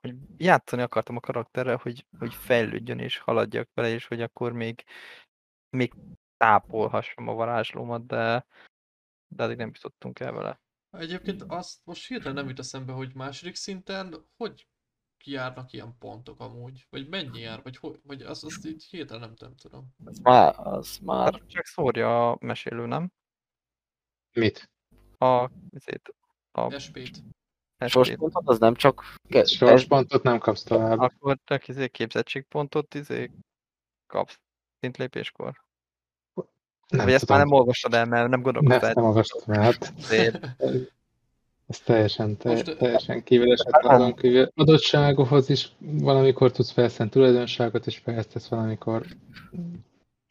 hogy játszani akartam a karakterrel, hogy, hogy fejlődjön és haladjak vele, és hogy akkor még, még tápolhassam a varázslómat, de, de addig nem jutottunk el vele. Egyébként azt most hirtelen nem jut eszembe, hogy második szinten hogy járnak ilyen pontok amúgy? Vagy mennyi jár? Vagy, hogy, vagy azt, azt így hirtelen nem, nem tudom. Az már, az már Hát csak szórja a mesélő, nem? Mit? A, ezért, a SP-t. Sorspontot, az nem csak Sorspontot nem kapsz tovább. Akkor csak izé képzettségpontot izé kapsz szintlépéskor. Nem Vagy ezt már nem olvastad el, mert nem Ne, gondolkodtál. ezt nem olvastam el. Hát, ez teljesen, te, Most- teljesen kívül esett azon kívül. Adottságokhoz is valamikor tudsz fejleszteni tulajdonságot, és fejlesztesz valamikor.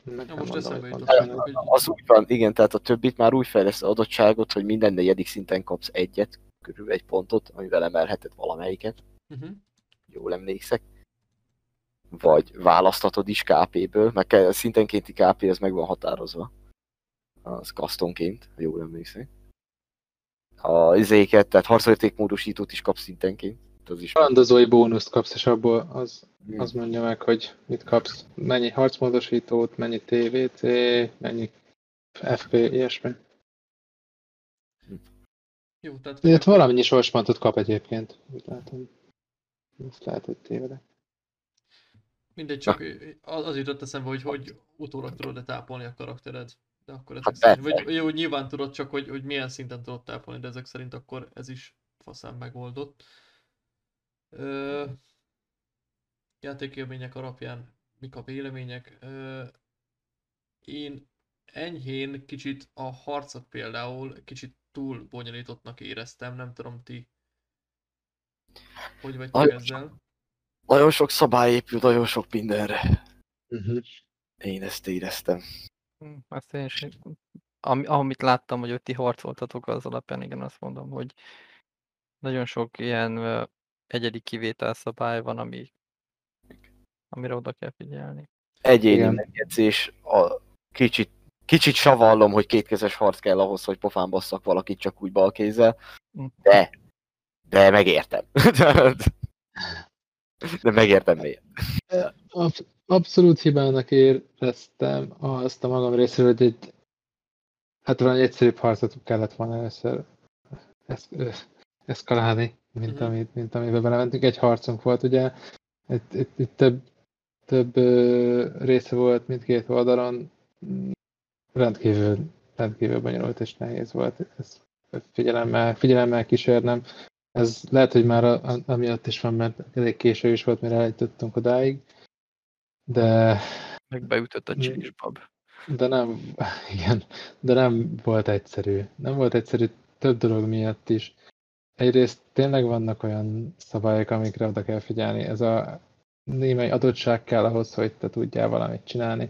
Ja, nem most mondom, eszembe jutott, hogy az úgy van, igen, tehát a többit már úgy fejlesz adottságot, hogy minden negyedik szinten kapsz egyet, körülbelül egy pontot, amivel emelheted valamelyiket, uh-huh. jól emlékszek. Vagy választhatod is KP-ből, meg kell- szintenkénti KP az meg van határozva. Az customként, ha jól emlékszek. a izéket, tehát harcérték módosítót is kapsz szintenként. Az is. Kalandozói bónuszt kapsz, és abból az, Hmm. az mondja meg, hogy mit kapsz. Mennyi harcmódosítót, mennyi TVC, mennyi FP, ilyesmi. Jó, tehát Illetve valamennyi sorspontot kap egyébként. Úgy látom. Ezt lehet, hogy tévedek. Mindegy, csak az, az jutott eszembe, hogy hogy utólag tudod-e tápolni a karaktered. De akkor ezek Hát szerint, vagy jó, nyilván tudod csak, hogy, hogy milyen szinten tudod tápolni, de ezek szerint akkor ez is faszán megoldott. Ö, játékélmények alapján mik a vélemények? Ö, én enyhén kicsit a harcot például kicsit túl bonyolítottnak éreztem, nem tudom ti hogy Nagyon ezzel. Nagyon sok szabály épül, nagyon sok mindenre. Uh-huh. Én ezt éreztem. Hm, Azt én is, ami, amit láttam, hogy ott ti harcoltatok, az alapján igen, azt mondom, hogy nagyon sok ilyen egyedi kivételszabály van, ami, amire oda kell figyelni. Egyéni Igen. megjegyzés, a kicsit, kicsit savallom, hogy kétkezes harc kell ahhoz, hogy pofán basszak valakit csak úgy balkézzel, Hm. de, de megértem. de megértem miért. Absz- abszolút hibának éreztem azt a magam részéről, hogy egy hát valami egyszerűbb harcot kellett volna először esz, eszkalálni, mint, Mhm. amit, mint amiben belementünk. Egy harcunk volt, ugye, itt, itt, itt több, több ö, része volt mindkét oldalon, Mm, rendkívül, rendkívül bonyolult és nehéz volt ezt figyelemmel, figyelemmel kísérnem. Ez lehet, hogy már a, a, amiatt is van, mert elég késő is volt, mire eljutottunk odáig, de, Meg beütött a csilisbab. de nem, igen, de nem volt egyszerű. Nem volt egyszerű több dolog miatt is. Egyrészt tényleg vannak olyan szabályok, amikre oda kell figyelni. Ez a némely adottság kell ahhoz, hogy te tudjál valamit csinálni.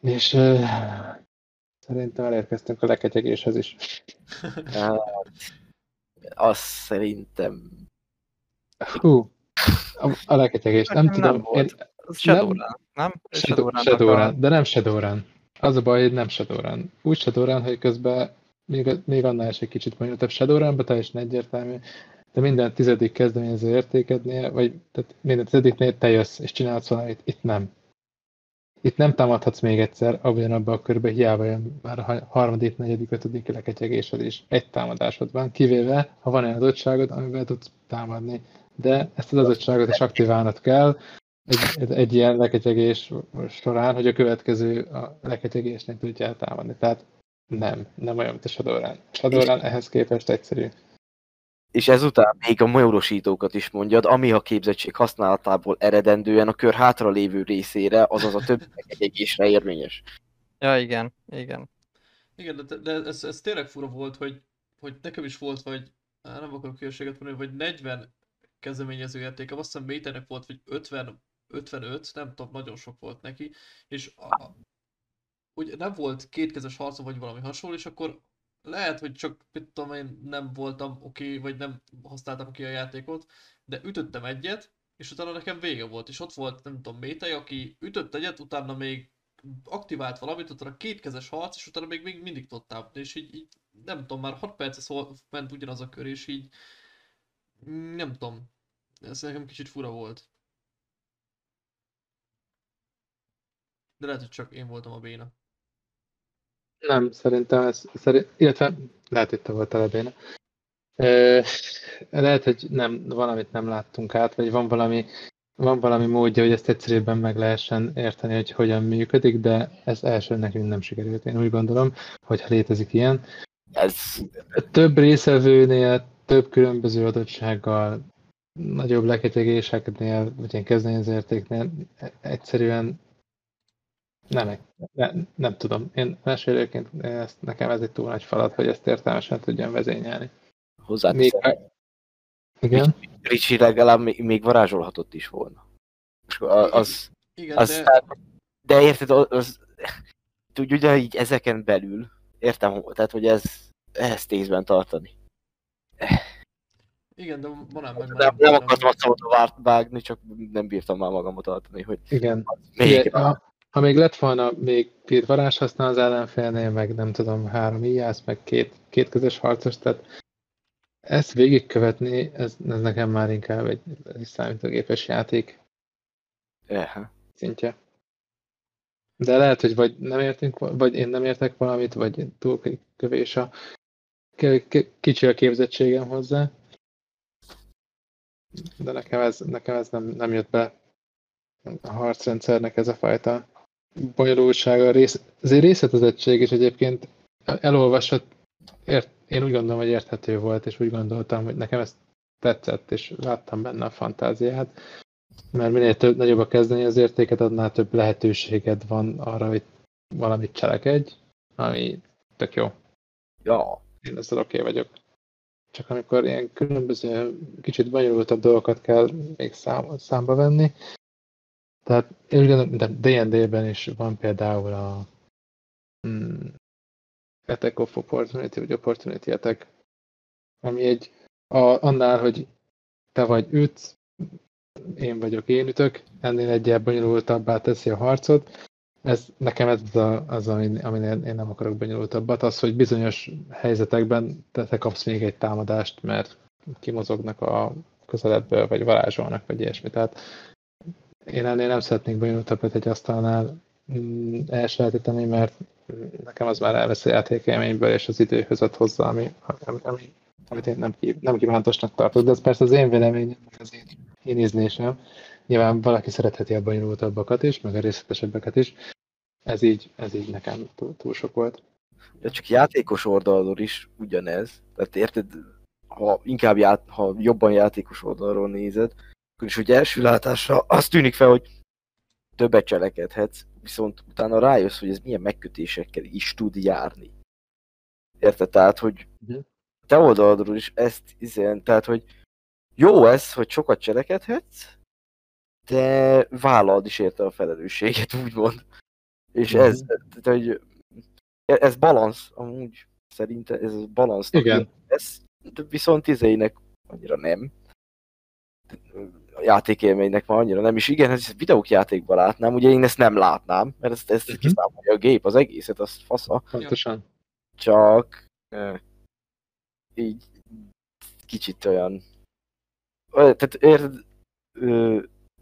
És uh, szerintem elérkeztünk a leketyegéshez is. Azt szerintem Hú, a, a leketyegés, nem nem tudom. Volt. Az Shadowrun, nem? Shadow, Shadowrunnak Shadowrun, de nem Shadowrun. Az a baj, hogy nem Shadowrun. Úgy Shadowrun, hogy közben még, még annál is egy kicsit bonyolultabb Shadowrunban, teljesen egyértelmű, de minden tizedik kezdeményező értékednél, vagy tehát minden tizediknél te jössz és csinálsz valamit, itt nem. Itt nem támadhatsz még egyszer, abban a körben hiába jön már a ha- harmadik, negyedik, ötödik leketyegésed is. Egy támadásod van, kivéve, ha van egy adottságod, amivel tudsz támadni. De ezt az adottságot is aktiválnod kell, egy, egy ilyen leketyegés során, hogy a következő a leketyegésnek tudja támadni. Tehát nem, nem olyan, mint a Shadowrun. Shadowrun ehhez képest egyszerű. És ezután még a majorosítókat is mondjad, ami a képzettség használatából eredendően a kör hátra lévő részére, azaz a többi egésre érvényes. Ja, igen, igen. Igen, de, de ez, ez tényleg fura volt, hogy, hogy nekem is volt, vagy nem akarok hülyeséget mondani, vagy 40 kezdeményező értéke, azt hiszem Méternek volt, vagy 50, 55, nem tudom, nagyon sok volt neki, és a, a, ugye nem volt kétkezes harca, vagy valami hasonló, és akkor lehet, hogy csak, mit tudom én, nem voltam oké, vagy nem használtam ki a játékot, de ütöttem egyet, és utána nekem vége volt, és ott volt, nem tudom, Métej, aki ütött egyet, utána még aktivált valamit, utána kétkezes harc, és utána még, még mindig tudott támadni, és így, így nem tudom, már 6 perce szól, ment ugyanaz a kör, és így nem tudom, ez nekem kicsit fura volt. De lehet, hogy csak én voltam a béna. Nem, szerintem ez, szerint, illetve lehet, hogy te voltál. Ö, Lehet, hogy nem, valamit nem láttunk át, vagy van valami, van valami módja, hogy ezt egyszerűbben meg lehessen érteni, hogy hogyan működik, de ez első nekünk nem sikerült. Én úgy gondolom, hogyha létezik ilyen. Ez Több részevőnél, több különböző adottsággal, nagyobb leketyegéseknél, vagy ilyen kezdeményezértéknél egyszerűen nem, nem, nem tudom. Én mesélőként ezt, nekem ez egy túl nagy falat, hogy ezt értelmesen tudjam vezényelni. Még, hozzáteszem. igen? Ricsi legalább még, még varázsolhatott is volna. Az, Igen, az, de... tehát, de érted, az, tudj, ugye így ezeken belül, értem, tehát hogy ez ehhez tézben tartani. Igen, de van ám meg Nem, nem akartam a várt vágni, csak nem bírtam már magamat tartani, hogy Igen. még Ugye, a, ha még lett volna még két varázs használ az ellenfélnél, meg nem tudom, három íjász, meg két, két közös harcos, tehát ezt végigkövetni, ez, ez nekem már inkább egy, egy számítógépes játék Ehe. szintje. De lehet, hogy vagy nem értünk, vagy én nem értek valamit, vagy túl kövés a kicsi a képzettségem hozzá. De nekem ez, nekem ez nem, nem jött be a harcrendszernek ez a fajta bonyolultsága, rész, azért részletezettség is egyébként elolvasott, ért, én úgy gondolom, hogy érthető volt, és úgy gondoltam, hogy nekem ez tetszett, és láttam benne a fantáziát, mert minél több, nagyobb a kezdeni az értéket, annál több lehetőséged van arra, hogy valamit cselekedj, ami tök jó. Ja, Én ezzel oké okay vagyok. Csak amikor ilyen különböző, kicsit bonyolultabb dolgokat kell még szám, számba venni, tehát én úgy gondolom, de D&D-ben is van például a mm, Attack of Opportunity, vagy Opportunity Attack, ami egy, a, annál, hogy te vagy ütsz, én vagyok én ütök, ennél egyel bonyolultabbá teszi a harcot. Ez, nekem ez az, az amin, amin én, nem akarok bonyolultabbat, az, hogy bizonyos helyzetekben te, te kapsz még egy támadást, mert kimozognak a közeledből, vagy varázsolnak, vagy ilyesmi. Tehát én ennél nem szeretnék bonyolultabbat egy asztalnál mm, elsajátítani, mert nekem az már elvesz a játékélményből, és az időhöz ad hozzá, ami, ami, ami amit én nem, nem kívántosnak tartok, de ez persze az én véleményem, az én, én ízlésem. Nyilván valaki szeretheti a bonyolultabbakat is, meg a részletesebbeket is. Ez így, ez így nekem túl, túl sok volt. de csak játékos oldalról is ugyanez. Tehát érted, ha inkább ját, ha jobban játékos oldalról nézed, is, hogy első látásra az tűnik fel, hogy többet cselekedhetsz, viszont utána rájössz, hogy ez milyen megkötésekkel is tud járni. Érted? Tehát, hogy te oldalról is ezt izén, tehát, hogy jó ez, hogy sokat cselekedhetsz, de vállalod is érte a felelősséget, úgymond. És Mhm. ez, tehát, hogy ez balansz, amúgy szerintem ez balansz. Igen. Ez viszont izének annyira nem. Játékélménynek már annyira nem, és igen, ez videók játékban látnám, ugye én ezt nem látnám, mert ezt, ezt Mhm. kiszámolja a gép, az egészet, az fasza, Pontosan. csak így kicsit olyan... Tehát érted,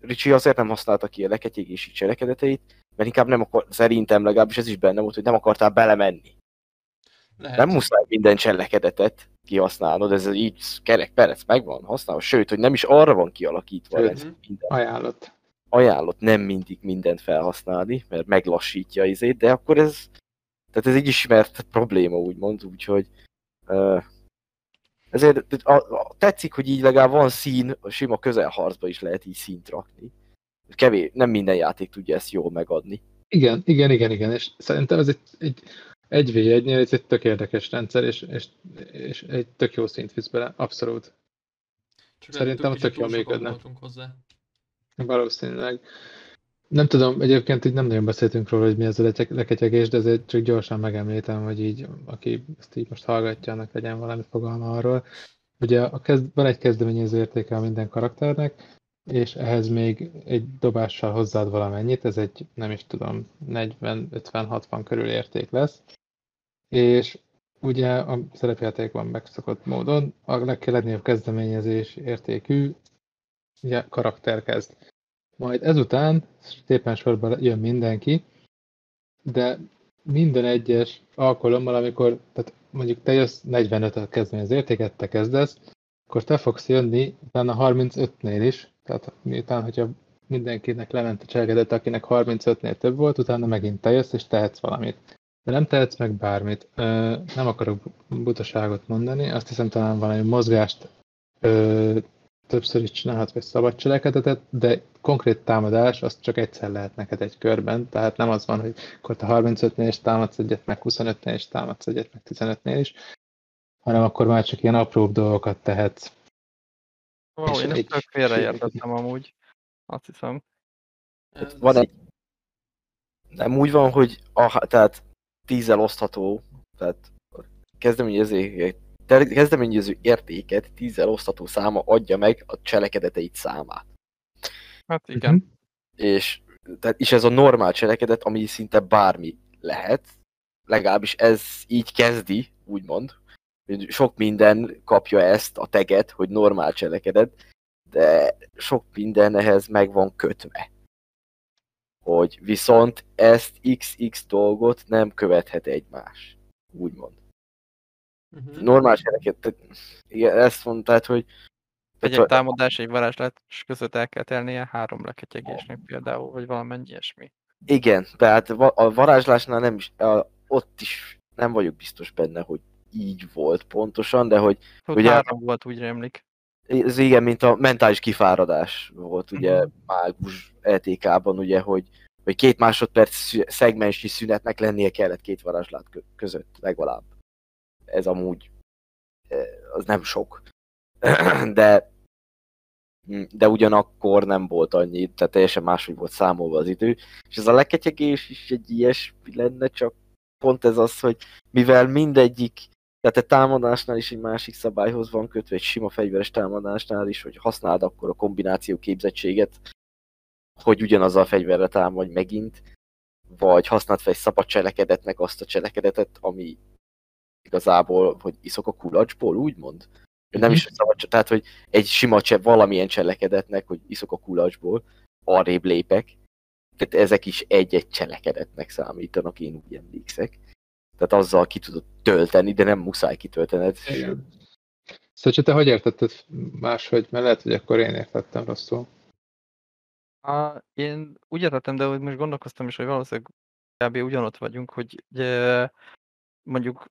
Ricsi azért nem használta ki a leketyégési cselekedeteit, mert inkább nem akar, szerintem legalábbis ez is benne volt, hogy nem akartál belemenni. Lehet. Nem muszáj minden cselekedetet kihasználnod, ez így kerek perec megvan használva, sőt, hogy nem is arra van kialakítva Sőt. ez minden. Ajánlott. Ajánlott nem mindig mindent felhasználni, mert meglassítja izét, de akkor ez, tehát ez egy ismert probléma úgymond, úgyhogy uh, ezért a, a, tetszik, hogy így legalább van szín, a sima közelharcba is lehet így színt rakni. Kevés, nem minden játék tudja ezt jól megadni. Igen, igen, igen, igen, és szerintem ez egy, egy, egy v 1 ez egy tök érdekes rendszer, és, és, és egy tök jó szint visz bele, abszolút. Csak Szerintem tök jól működne. hozzá. Valószínűleg. Nem tudom, egyébként így nem nagyon beszéltünk róla, hogy mi ez a leke- leketyegés, de azért csak gyorsan megemlítem, hogy így, aki ezt így most hallgatja, annak legyen valami fogalma arról. Ugye a kezd, van egy kezdeményező értéke a minden karakternek, és ehhez még egy dobással hozzáad valamennyit, ez egy, nem is tudom, 40-50-60 körül érték lesz. És ugye a szerepjátékban megszokott módon a legkelegnagyobb kezdeményezés értékű ugye, karakter kezd. Majd ezután szépen sorba jön mindenki, de minden egyes alkalommal, amikor, tehát mondjuk te jössz 45 a kezdeni az értéket, te kezdesz, akkor te fogsz jönni utána 35-nél is, tehát miután, hogyha mindenkinek lement a cselekedet, akinek 35-nél több volt, utána megint te jössz és tehetsz valamit. De nem tehetsz meg bármit. Ö, nem akarok butaságot mondani, azt hiszem talán valami mozgást ö, többször is csinálhat, vagy szabad cselekedetet, de konkrét támadás az csak egyszer lehet neked egy körben, tehát nem az van, hogy akkor te 35-nél is támadsz egyet, meg 25-nél is támadsz egyet, meg 15-nél is, hanem akkor már csak ilyen apróbb dolgokat tehetsz. Ó, És én egy- ezt tök félreértettem amúgy. Azt hiszem. Ez- Van egy... Nem úgy van, hogy a, tehát tízzel osztható, tehát kezdeményező, kezdeményező értéket tízzel osztható száma adja meg a cselekedeteit számát. Hát igen. Mhm. És tehát, és ez a normál cselekedet, ami szinte bármi lehet, legalábbis ez így kezdi, úgymond, hogy sok minden kapja ezt a teget, hogy normál cselekedet, de sok minden ehhez meg van kötve. Hogy viszont ezt XX dolgot nem követhet egymás, úgymond. Uh-huh. Normál cselekedet, igen, ezt mondtad, hogy Egy, egy támadás, egy varázslat között el kell telnie három leketyegésnek például, vagy valamennyi ilyesmi. Igen, tehát a varázslásnál nem is, a, ott is nem vagyok biztos benne, hogy így volt pontosan, de hogy Ott Ugye- három volt, úgy rémlik. Ez igen, mint a mentális kifáradás volt ugye Mhm. mágus ETK-ban, ugye, hogy, hogy két másodperc szegmensnyi szünetnek lennie kellett két varázslat kö- között legalább. Ez amúgy eh, az nem sok. De de ugyanakkor nem volt annyi, tehát teljesen máshogy volt számolva az idő. És ez a leketyegés is egy ilyesmi lenne, csak pont ez az, hogy mivel mindegyik, tehát egy támadásnál is egy másik szabályhoz van kötve, egy sima fegyveres támadásnál is, hogy használd akkor a kombináció képzettséget, hogy ugyanaz a fegyverre támadj megint, vagy használd fel egy szabad cselekedetnek azt a cselekedetet, ami igazából, hogy iszok a kulacsból, úgymond. Nem is szabad, tehát, hogy egy sima cse, valamilyen cselekedetnek, hogy iszok a kulacsból, arrébb lépek. Tehát ezek is egy-egy cselekedetnek számítanak, én úgy emlékszek. Tehát azzal ki tudod tölteni, de nem muszáj kitöltened. Igen. Szóval te hogy értetted máshogy? Mert lehet, hogy akkor én értettem rosszul. Á, én úgy értettem, de hogy most gondolkoztam is, hogy valószínűleg kb. ugyanott vagyunk, hogy ugye, mondjuk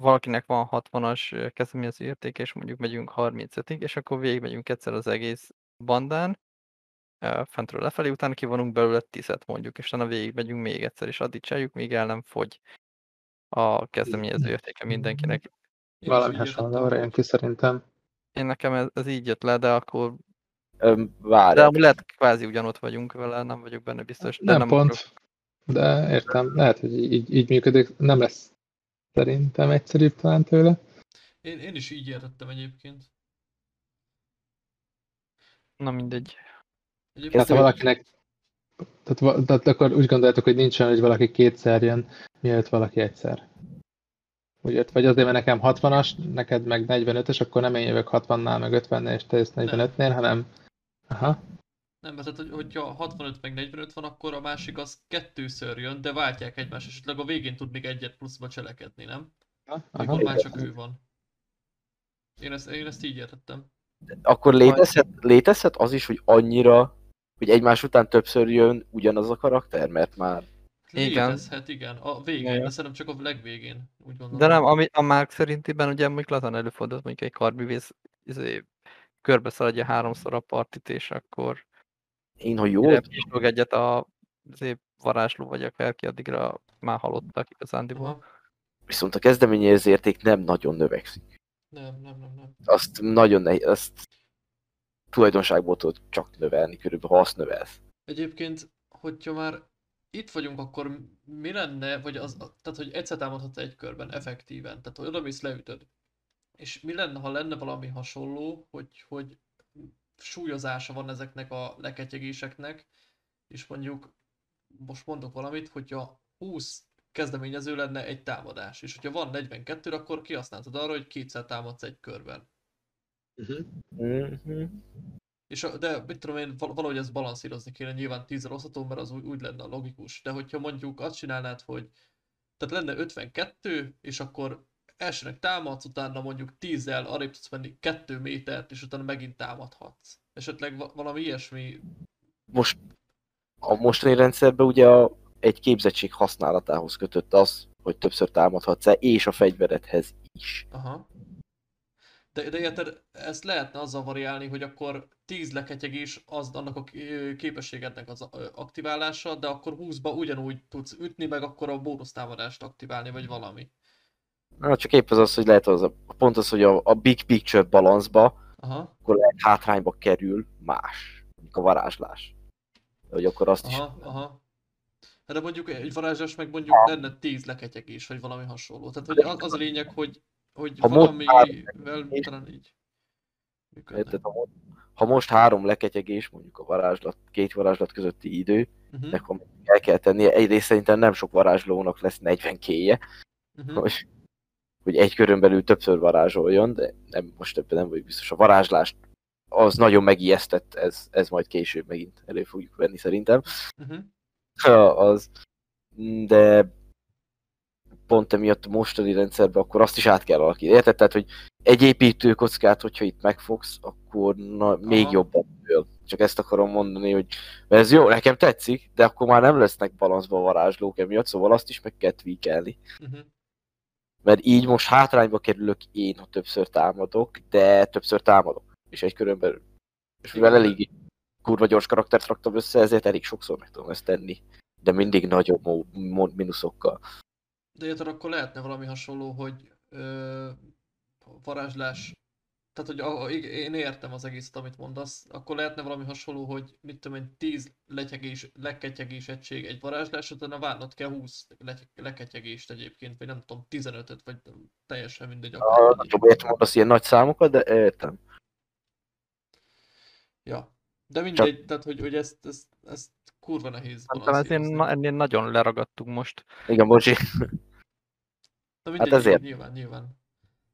valakinek van 60-as kezdeményező értéke, és mondjuk megyünk 35-ig, és akkor végigmegyünk egyszer az egész bandán, fentről lefelé, utána kivonunk belőle 10 mondjuk, és utána végigmegyünk még egyszer, és addig csináljuk, míg el nem fogy a kezdeményező értéke mindenkinek. Én Valami így hasonló értettem. jön ki szerintem. Én nekem ez, ez így jött le, de akkor Öm, de amúgy lehet kvázi ugyanott vagyunk vele, nem vagyok benne biztos. De Nem, nem pont, akarok- de értem. Lehet, hogy így, így működik. Nem lesz szerintem egyszerűbb talán tőle. Én, én is így értettem egyébként. Na mindegy. Egyébként ha valakinek tehát, tehát akkor úgy gondoljátok, hogy nincs olyan, hogy valaki kétszer jön, mielőtt valaki egyszer. Úgy ért, vagy azért, mert nekem 60-as, neked meg 45-ös, akkor nem én jövök 60-nál, meg 50-nél, és te jössz 45-nél, hanem... Aha, Nem, mert tehát, hogy, hogyha 65 meg 45 van, akkor a másik az kettőször jön, de váltják egymást, esetleg a végén tud még egyet pluszba cselekedni, nem? aha. Mikor már csak ő van. Én ezt, én ezt így értettem. akkor létezhet, létezhet az is, hogy annyira, hogy egymás után többször jön ugyanaz a karakter, mert már Igen. Létezhet, igen. A végén, de szerintem csak a legvégén, úgy gondolom. De nem, ami a Mark szerintiben ugye mondjuk lazán előfordult, mondjuk egy karbűvész izé, körbe szaladja háromszor a partit, és akkor én, ha jól mire pislog egyet a izé, varázsló vagy akárki, addigra már halottak igazándiból. Aha. viszont a kezdeményező érték nem nagyon növekszik. Nem, nem, nem, nem. Azt nagyon nehéz, azt tulajdonságból tudod csak növelni, körülbelül ha azt növelsz. Egyébként, hogyha már itt vagyunk, akkor mi lenne, vagy az, tehát hogy egyszer támadhatsz egy körben, effektíven, tehát hogy odamész leütöd. És mi lenne, ha lenne valami hasonló, hogy, hogy súlyozása van ezeknek a leketyegéseknek, és mondjuk, most mondok valamit, hogyha 20 kezdeményező lenne egy támadás, és hogyha van 42, akkor kihasználtad arra, hogy kétszer támadsz egy körben. Mhm. És a, de mit tudom én, val- valahogy ezt balanszírozni kéne, nyilván 10 osztató, mert az úgy, úgy lenne a logikus. De hogyha mondjuk azt csinálnád, hogy tehát lenne 52, és akkor elsőnek támadsz, utána mondjuk 10-el arrébb tudsz menni 2 métert, és utána megint támadhatsz. Esetleg va- valami ilyesmi, Most a mostani rendszerben ugye a, egy képzettség használatához kötött az, hogy többször támadhatsz-e, és a fegyveredhez is. aha. De, de érted, ezt lehetne azzal variálni, hogy akkor 10 leketyegés az annak a ké- képességednek az aktiválása, de akkor 20-ba ugyanúgy tudsz ütni, meg akkor a bónusztámadást aktiválni, vagy valami. Na, csak épp az az, hogy lehet az a, pont az, hogy a, a big picture balanszba, Aha, akkor lehet hátrányba kerül más, a varázslás. Hogy akkor azt is aha, aha. Hát De mondjuk egy varázsás meg mondjuk lenne 10 leketyegés, vagy valami hasonló. Tehát hogy az, az a lényeg, hogy, hogy Ha valamivel talán így működne. Érted? Ha mo- Ha most három leketyegés, mondjuk a varázslat, két varázslat közötti idő, Uh-huh. akkor el kell tennie. Egyrészt szerintem nem sok varázslónak lesz 40 kéje, Uh-huh. hogy, hogy egy körön belül többször varázsoljon, de nem, most ebben nem vagyok biztos. A varázslást az nagyon megijesztett, ez, ez majd később megint elő fogjuk venni szerintem. Uh-huh. Az. De pont emiatt a mostani rendszerben akkor azt is át kell alakítani. Érted? Tehát, hogy egy építőkockát, hogyha itt megfogsz, akkor na, még Aha. jobban. Csak ezt akarom mondani, hogy mert ez jó, nekem tetszik, de akkor már nem lesznek balanszban a varázslók emiatt, szóval azt is meg kell tweakelni. Uh-huh. Mert így most hátrányba kerülök én, ha többször támadok, de többször támadok. És egy körön belül. És mivel elég kurva gyors karaktert raktam össze, ezért elég sokszor meg tudom ezt tenni. De mindig nagyobb mo- mo- minuszokkal. De érted, akkor lehetne valami hasonló, hogy ö, varázslás, tehát hogy a, a, én értem az egészet, amit mondasz, akkor lehetne valami hasonló, hogy mit tudom én, 10 letyegés, leketyegés egység egy varázslás, utána várnod kell 20 le- leketyegést egyébként, vagy nem tudom, 15-öt, vagy teljesen mindegy. Akkor Nem tudom, értem mondasz ilyen nagy számokat, de értem. Ja. De mindegy, tehát hogy, hogy ezt, ezt, ezt kurva nehéz Szerintem ezért ennél nagyon leragadtunk most. Igen, bocsi. Na mindegy, Hát ezért. nyilván, nyilván.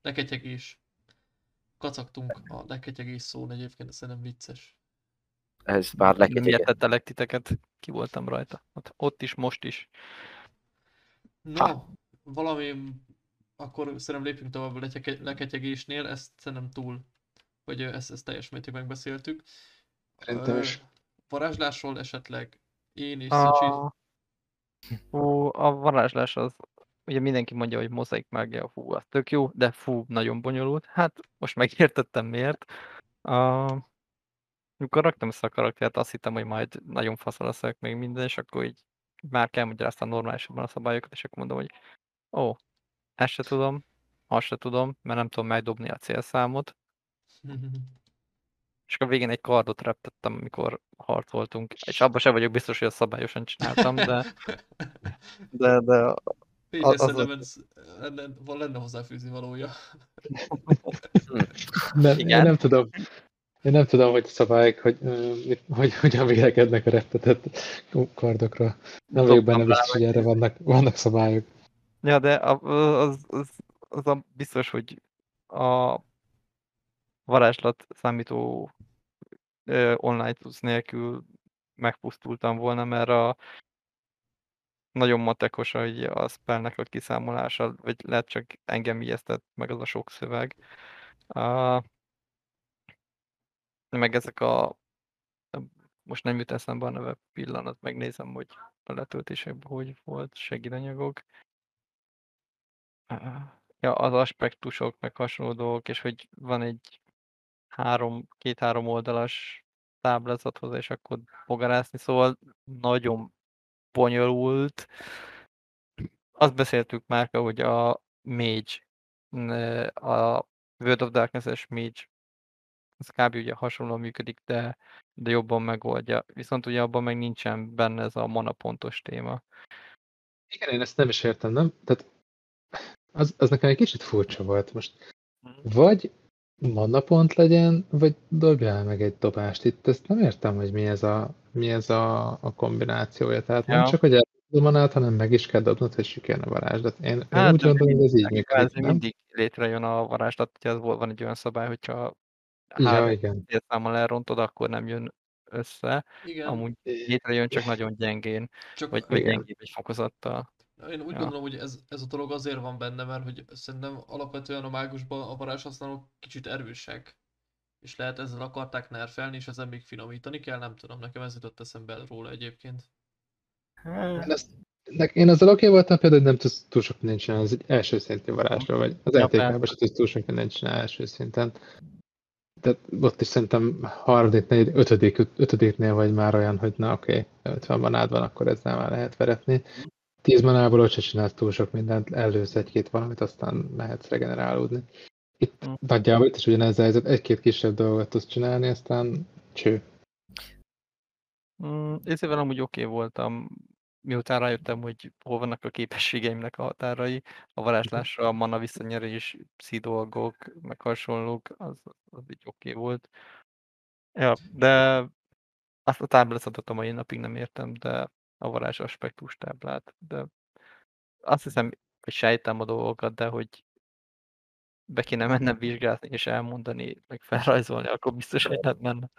Leketyegés. Kacagtunk a leketyegés szón egyébként, ez szerintem vicces. Ez már Miért leketyeget. tettelek titeket? Ki voltam rajta. Ott, ott is, most is. Na, valami, akkor szerintem lépjünk tovább a leketyegésnél, ezt szerintem túl, vagy ezt, ezt teljes mértékben megbeszéltük. Szerintem is. Varázslásról esetleg én Szicsi. A... Hú, a varázslás az, ugye mindenki mondja, hogy mozaik mágia, hú, az tök jó, de fú, nagyon bonyolult. Hát most megértettem miért. A... Amikor raktam össze a karaktert, azt hittem, hogy majd nagyon faszal leszek még minden, és akkor így már kell magyaráztam normálisabban a szabályokat, és akkor mondom, hogy ó, ezt se tudom, azt se tudom, mert nem tudom megdobni a célszámot. És akkor a végén egy kardot reptettem, amikor harcoltunk. És abban sem vagyok biztos, hogy azt szabályosan csináltam, de, de, de Így, az- szerintem ez, lenne, lenne hozzáfűzni valója. Nem, Igen. én nem tudom. Én nem tudom, hogy a szabályok, hogy, mit- hogy hogyan vélekednek a rettetett kardokra. Nem vagyok benne Dobtam biztos, hogy erre vannak, vannak szabályok. Ja, de a- az, az, az a biztos, hogy a varázslat számító ö, online tudsz nélkül megpusztultam volna, mert a nagyon matekos hogy a spellnek a kiszámolása, vagy lehet csak engem ijesztett meg az a sok szöveg. A, meg ezek a most nem jut eszembe a neve pillanat, megnézem, hogy a letöltésekben hogy volt segédanyagok. Ja, az aspektusok, meg hasonló dolgok, és hogy van egy három, két-három oldalas táblázat hozzá, és akkor bogarászni, szóval nagyon bonyolult. Azt beszéltük már, hogy a Mage, a World of Darkness-es Mage, az kb. ugye hasonlóan működik, de, de jobban megoldja. Viszont ugye abban meg nincsen benne ez a mana pontos téma. Igen, én ezt nem is értem, nem? Tehát az, az nekem egy kicsit furcsa volt most. Vagy manapont legyen, vagy dobjál meg egy dobást. Itt ezt nem értem, hogy mi ez a, mi ez a, a kombinációja. Tehát nem Ja. csak, hogy a manát, hanem meg is kell dobnod, hogy sikerne varázslat. Én, én Hát, úgy de gondolom, hogy ez így működik, nem? mindig létrejön a varázslat, volt, van egy olyan szabály, hogyha Ja, három igen. számmal elrontod, akkor nem jön össze. Igen, Amúgy létrejön, csak nagyon gyengén, csak vagy, vagy gyengébb egy fokozattal. Én úgy Ja. gondolom, hogy ez, ez a dolog azért van benne, mert hogy szerintem alapvetően a mágusban a varázshasználók kicsit erősek. És lehet ezzel akarták nerfelni, és ezen még finomítani kell, nem tudom, nekem ez jutott eszembe róla egyébként. Én, ezt, én azzal oké voltam például, hogy nem tudsz túl sok mindent csinálni, ez egy első szintű varázsról, vagy az Ja, LTK-ban sem tudsz túl sok mindent csinálni első szinten. De ott is szerintem harmadik, negyedik, ötödik, ötödiknél vagy már olyan, hogy na oké, 50 manád van, akkor ezzel már lehet veretni. 10 manából ott se csinálsz túl sok mindent, elősz egy-két valamit, aztán mehetsz regenerálódni. Itt Hm. nagyjából itt is ugyanez a helyzet, egy-két kisebb dolgot tudsz csinálni, aztán cső. Mm, Részével amúgy oké voltam, miután rájöttem, hogy hol vannak a képességeimnek a határai, a varázslásra, a mana visszanyerés, pszi dolgok, meg hasonlók, az, az így oké volt. Ja, de Azt a táblázatot a mai napig nem értem, de a varázs aspektus táblát, de azt hiszem, hogy sejtem a dolgokat, de hogy be kéne mennem vizsgálni és elmondani, meg felrajzolni, akkor biztos, hogy nem menne.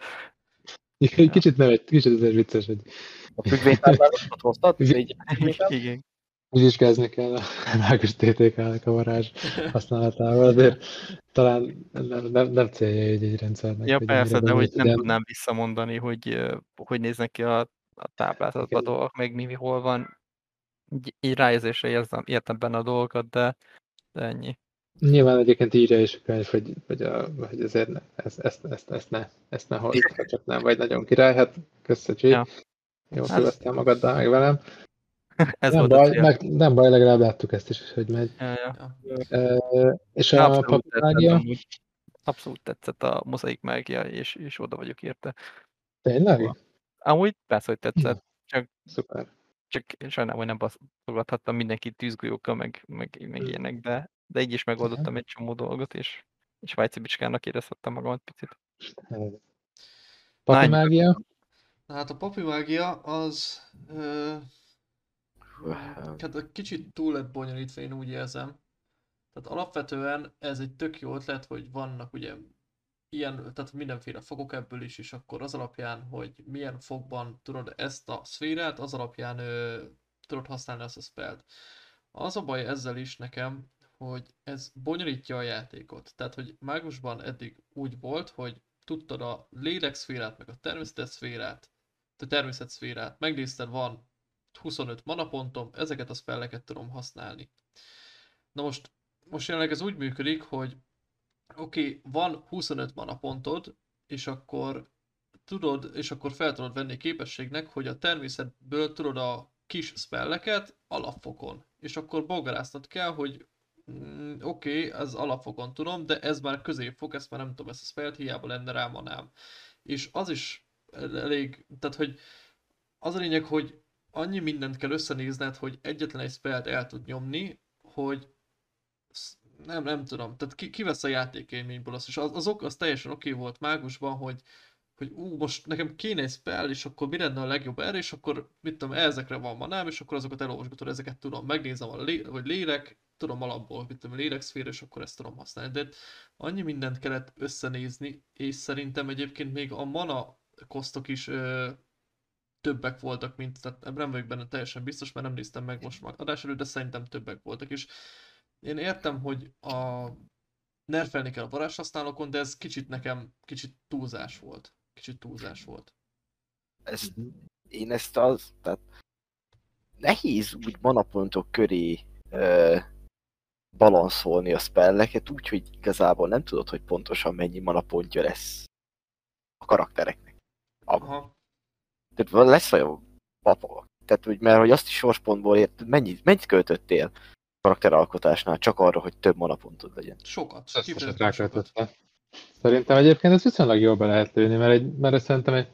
Egy kicsit nem egy, kicsit ez vicces, hogy A függvénytáblázatot hoztad? Igen. vizsgázni kell a mágus TTK-nek a varázs használatával, azért talán nem, nem, nem célja egy, egy rendszernek. Ja persze, de hogy nem tudnám visszamondani, hogy hogy néznek ki a, a táblázatban a Igen. dolgok, meg mi, mi hol van. Így, így ráérzésre érzem, értem benne a dolgokat, de, de ennyi. Nyilván egyébként írja is a könyv, hogy, hogy, a, hogy azért ne, ezt, ezt, ezt, ezt, ne, ezt ne hozd, ha csak nem vagy nagyon király, hát köszönjük. Ja. Jó, Hát- szívesztel magaddal meg velem. Ez nem, baj, meg, nem baj, legalább láttuk ezt is, hogy megy. Ja, ja. E, és a Abszolút tetszett, papamágia, amúgy. Abszolút tetszett a mozaik mágia, és, és oda vagyok érte. tényleg? Amúgy persze, hogy tetszett, Szuper. csak sajnálom, hogy nem baszogathattam mindenki tűzgolyókkal, meg, meg, meg Hmm. ilyenek, de, de így is megoldottam egy csomó dolgot, és, és svájci bicskának érezhettem magamat picit. Papi mágia? Na Hát a papi mágia az... Ö, hát egy kicsit túl lett bonyolítva, én úgy érzem. Tehát alapvetően ez egy tök jó ötlet, hogy vannak ugye ilyen, tehát mindenféle fogok ebből is, és akkor az alapján, hogy milyen fogban tudod ezt a szférát, az alapján ö, tudod használni azt a spellt. Az a baj ezzel is nekem, hogy ez bonyolítja a játékot. Tehát, hogy mágusban eddig úgy volt, hogy tudtad a lélekszférát, meg a természetszférát, a természetszférát, megnézted, van 25 manapontom, ezeket a spelleket tudom használni. Na most, most jelenleg ez úgy működik, hogy oké, okay, van 25 manapontod, és akkor tudod, és akkor fel tudod venni képességnek, hogy a természetből tudod a kis spelleket alapfokon. És akkor bogaráztat kell, hogy mm, oké, okay, ez alapfokon tudom, de ez már középfok, ezt már nem tudom, ezt a spellt hiába lenne rá manám. És az is elég, tehát hogy az a lényeg, hogy annyi mindent kell összenézned, hogy egyetlen egy spellt el tud nyomni, hogy nem, nem tudom, tehát ki, ki vesz a játékélményből azt, és az, az, ok, az teljesen oké okay volt mágusban, hogy hogy ú, most nekem kéne egy spell, és akkor mi lenne a legjobb erre, és akkor mit tudom, ezekre van manám, és akkor azokat elolvasgatod, ezeket tudom, megnézem, a lé, hogy lélek, tudom alapból, mit tudom, lélekszféra, és akkor ezt tudom használni. De annyi mindent kellett összenézni, és szerintem egyébként még a mana kosztok is ö, többek voltak, mint, tehát nem vagyok benne teljesen biztos, mert nem néztem meg most már adás előtt, de szerintem többek voltak, és én értem, hogy a nerfelni kell a varázshasználókon, de ez kicsit nekem, kicsit túlzás volt. Kicsit túlzás volt. Ez, én ezt az, tehát nehéz úgy manapontok köré ö, balanszolni a spelleket, úgyhogy igazából nem tudod, hogy pontosan mennyi manapontja lesz a karaktereknek. Aha. Tehát lesz olyan papa. Tehát, hogy, mert hogy azt is sorspontból ért, mennyit, mennyit költöttél karakteralkotásnál csak arra, hogy több manapontod legyen. Sokat. Sokat. ráköltötte. Szerintem egyébként ez viszonylag jól be lehet lőni, mert, egy, mert szerintem egy,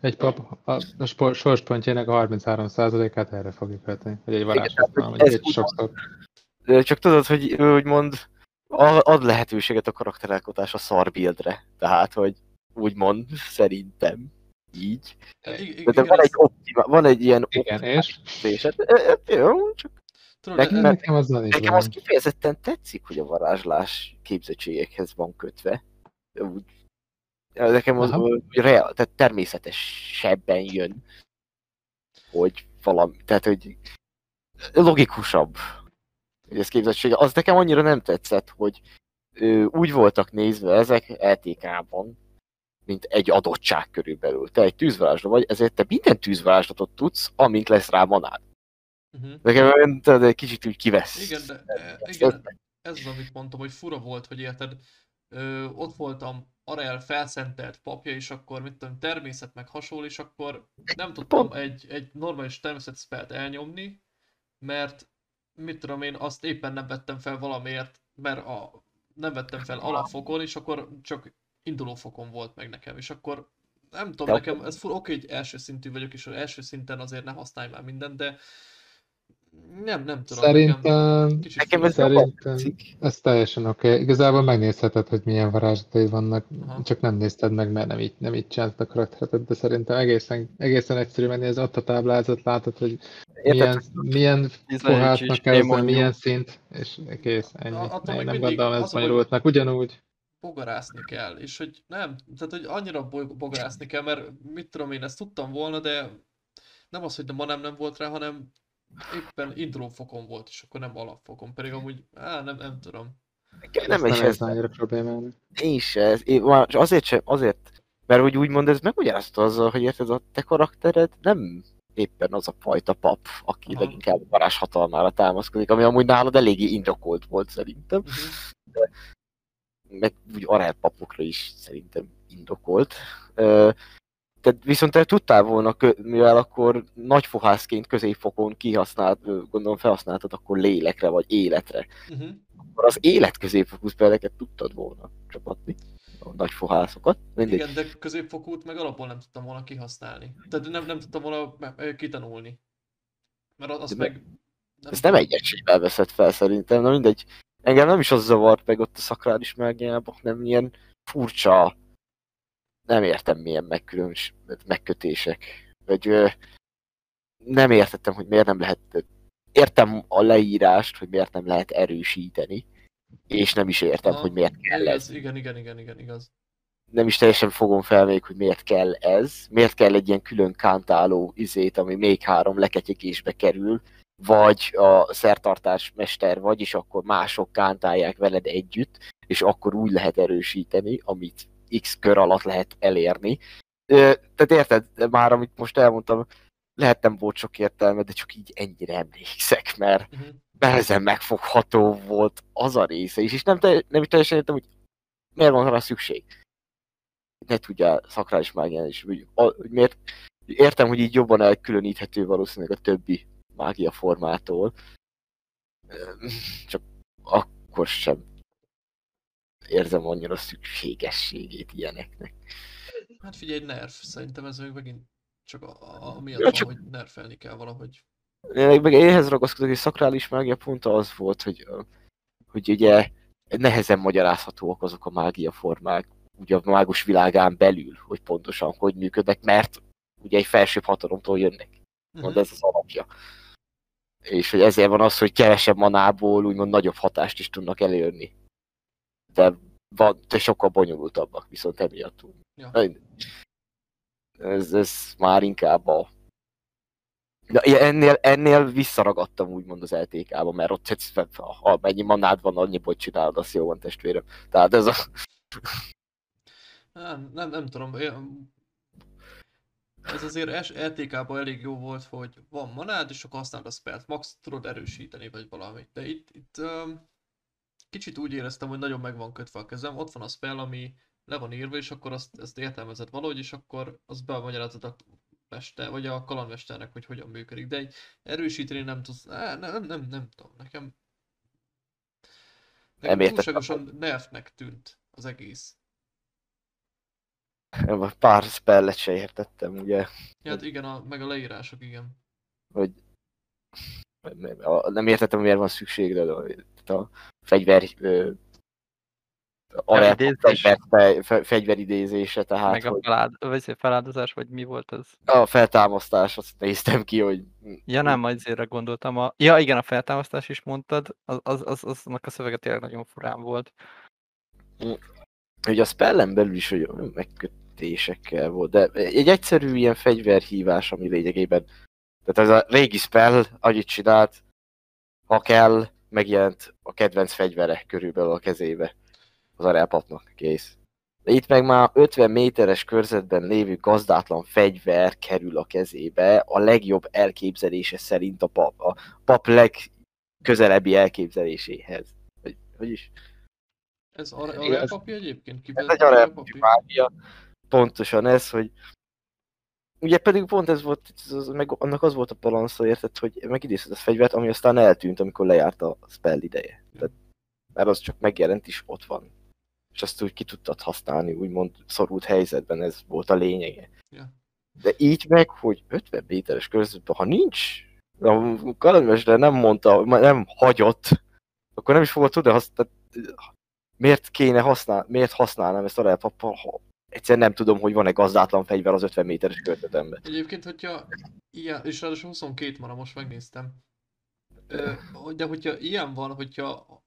egy pap a, a spor, sorspontjának a 33%-át erre fogja költeni, hogy egy varázs tehát, hogy használ, ez mondjuk egy úgy- sokszor. Csak tudod, hogy úgymond a- ad lehetőséget a karakteralkotás a szar buildre. Tehát, hogy úgymond szerintem így. I- De, de van, egy optima, van egy ilyen Igen, és. Hát, Jó, csak tudod, nekem- nekem nincs nekem bajom. az kifejezetten tetszik, hogy a varázslás képzettségekhez van kötve. Úgy, nekem az Aha. real, tehát természetesebben jön, hogy valami, tehát hogy logikusabb, hogy ez képzettsége. Az nekem annyira nem tetszett, hogy ö, úgy voltak nézve ezek LTK-ban, mint egy adottság körülbelül. Te egy tűzvarázsló vagy, ezért te minden tűzvarázslatot tudsz, amint lesz rá manád. Nekem olyan, tudod, egy kicsit úgy kivesz. Igen, de e, igen, ez az, amit mondtam, hogy fura volt, hogy érted, ö, ott voltam Arel felszentelt papja, és akkor mit tudom, természet meg hasonló, és akkor nem tudtam egy, egy normális természet spelt elnyomni, mert mit tudom én, azt éppen nem vettem fel valamiért, mert a, nem vettem fel alapfokon, és akkor csak induló fokon volt meg nekem, és akkor nem tudom, nekem ez fura, oké, hogy első szintű vagyok, és az első szinten azért ne használj már mindent, de Nem, nem tudom. nekem Szerintem, kicsit Nekem ez Szerintem- ez teljesen oké. Okay. Igazából megnézheted, hogy milyen varázslatai vannak. Aha. Csak nem nézted meg, mert nem így, nem így csinált a karakteredet, de szerintem egészen, egészen egyszerű menni, ott a táblázat, látod, hogy milyen, milyen is pohátnak kell hozzá, mondjuk. milyen szint, és kész, ennyi. A- attól Én nem gondolom baj, bonyolultnak, ugyanúgy. bogarászni kell, és hogy nem, tehát hogy annyira bogarászni kell, mert mit tudom én, ezt tudtam volna, de nem az, hogy de ma nem, nem volt rá, hanem éppen induló fokon volt, és akkor nem alapfokon, pedig amúgy, á, nem, nem tudom. Nekem Nem, nem is ez. annyira problémának. Én se. Ez, én, azért sem, azért, mert hogy úgymond ez megmagyarázta azzal, hogy érted, a te karaktered nem éppen az a fajta pap, aki Aha. leginkább a varázs hatalmára támaszkodik, ami amúgy nálad eléggé indokolt volt szerintem. Uh-huh. meg úgy arelpapokra is szerintem indokolt. Ö, Tehát viszont te tudtál volna, mivel akkor nagyfohászként középfokon kihasznált, gondolom felhasználtad akkor lélekre vagy életre, Uh-huh. akkor az élet középfokú spelleket tudtad volna csapatni, a nagyfohászokat. Mindegy. Igen, de középfokút meg alapból nem tudtam volna kihasználni. Tehát nem, nem tudtam volna kitanulni. Mert az De meg... Nem Ezt nem egyesével veszed fel szerintem, na mindegy. Engem nem is az zavart meg ott a szakrális mágiában, nem ilyen furcsa, nem értem milyen megkülönbs, megkötések. Vagy ö, nem értettem, hogy miért nem lehet, értem a leírást, hogy miért nem lehet erősíteni, és nem is értem, Aha, hogy miért kell ez. igen, igen, igen, igen, igaz. Nem is teljesen fogom fel még, hogy miért kell ez, miért kell egy ilyen külön kántáló izét, ami még három leketyegésbe kerül, vagy a szertartás mester vagy, és akkor mások kántálják veled együtt, és akkor úgy lehet erősíteni, amit x kör alatt lehet elérni. Tehát érted, már amit most elmondtam, lehet nem volt sok értelme, de csak így ennyire emlékszek, mert Uh-huh. nehezen megfogható volt az a része is, és nem, te, nem is teljesen értem, hogy miért van rá szükség. Ne tudja szakrális mágián is, hogy, hogy miért, értem, hogy így jobban elkülöníthető valószínűleg a többi mágia formától, csak akkor sem érzem annyira szükségességét ilyeneknek. Hát figyelj, nerf, szerintem ez még megint csak a, a, amiatt Ja, van, csak- hogy nerfelni kell valahogy. Én meg éhez ragaszkodok, hogy szakrális mágia pont az volt, hogy, hogy ugye nehezen magyarázhatóak azok a mágia formák, ugye a mágus világán belül, hogy pontosan hogy működnek, mert ugye egy felsőbb hatalomtól jönnek. Mond Uh-huh. ez az alapja. És hogy ezért van az, hogy kevesebb manából úgymond nagyobb hatást is tudnak elérni. De, van, de sokkal bonyolultabbak, viszont emiatt. Ja. Ez, ez már inkább a... De ennél, ennél visszaragadtam úgymond az LTK-ba, mert ott egyszerűen, ha mennyi manád van, annyiból csinálod, az jó van testvérem. Tehát ez a... Nem, nem, nem tudom. én- Ez azért LTK-ban elég jó volt, hogy van manád, és akkor használod a spellt. Max tudod erősíteni, vagy valamit. De itt, itt um, kicsit úgy éreztem, hogy nagyon meg van kötve a kezem. Ott van a spell, ami le van írva, és akkor azt, ezt értelmezed valahogy, és akkor azt bemagyarázod a mester, vagy a kalandmesternek, hogy hogyan működik. De egy erősíteni nem tudsz. Á, nem, nem, nem, nem tudom. Nekem, nekem Nem túlságosan nerfnek tűnt az egész. Pár spellet se értettem, ugye. Ja, Hát igen, a, meg a leírások, igen. hogy nem értettem, miért van szükség, de a fegyver ö, a Felidézés? fegyver, fe, fe, fegyveridézése, tehát meg a hogy feláld, vagy feláldozás, vagy mi volt az? a feltámasztás, azt néztem ki, hogy Ja nem, azért gondoltam. A... Ja igen, a feltámasztás is mondtad, az, az, az, aznak a szövege tényleg nagyon furán volt. hogy a spellen belül is hogy megkötésekkel volt, de egy egyszerű ilyen fegyverhívás, ami lényegében, tehát ez a régi spell, annyit csinált, ha kell, megjelent a kedvenc fegyvere körülbelül a kezébe, az arelpapnak, kész. De itt meg már 50 méteres körzetben lévő gazdátlan fegyver kerül a kezébe, a legjobb elképzelése szerint a pap, a pap legközelebbi elképzeléséhez. Hogy, hogy is? Ez ar- Ez- aranypapja egyébként? Ez Kifejezetten egy mágia. Pontosan ez, hogy Ugye pedig pont ez volt, ez, meg annak az volt a balansza, érted, hogy megidézted a fegyvert, ami aztán eltűnt, amikor lejárt a spell ideje. Tehát, mert az csak megjelent is ott van. És azt úgy ki tudtad használni, úgymond szorult helyzetben, ez volt a lényege. Ja. De így meg, hogy 50 méteres körzetben, ha nincs a kalandmester nem mondta, nem hagyott, akkor nem is fogod tudni használni. Miért kéne használni, miért használnám ezt a repapal, ha egyszerűen nem tudom, hogy van-e gazdátlan fegyver az 50 méteres környezetemben. Egyébként, hogyha ilyen, és ráadásul 22 van, most megnéztem. De hogyha ilyen van, hogyha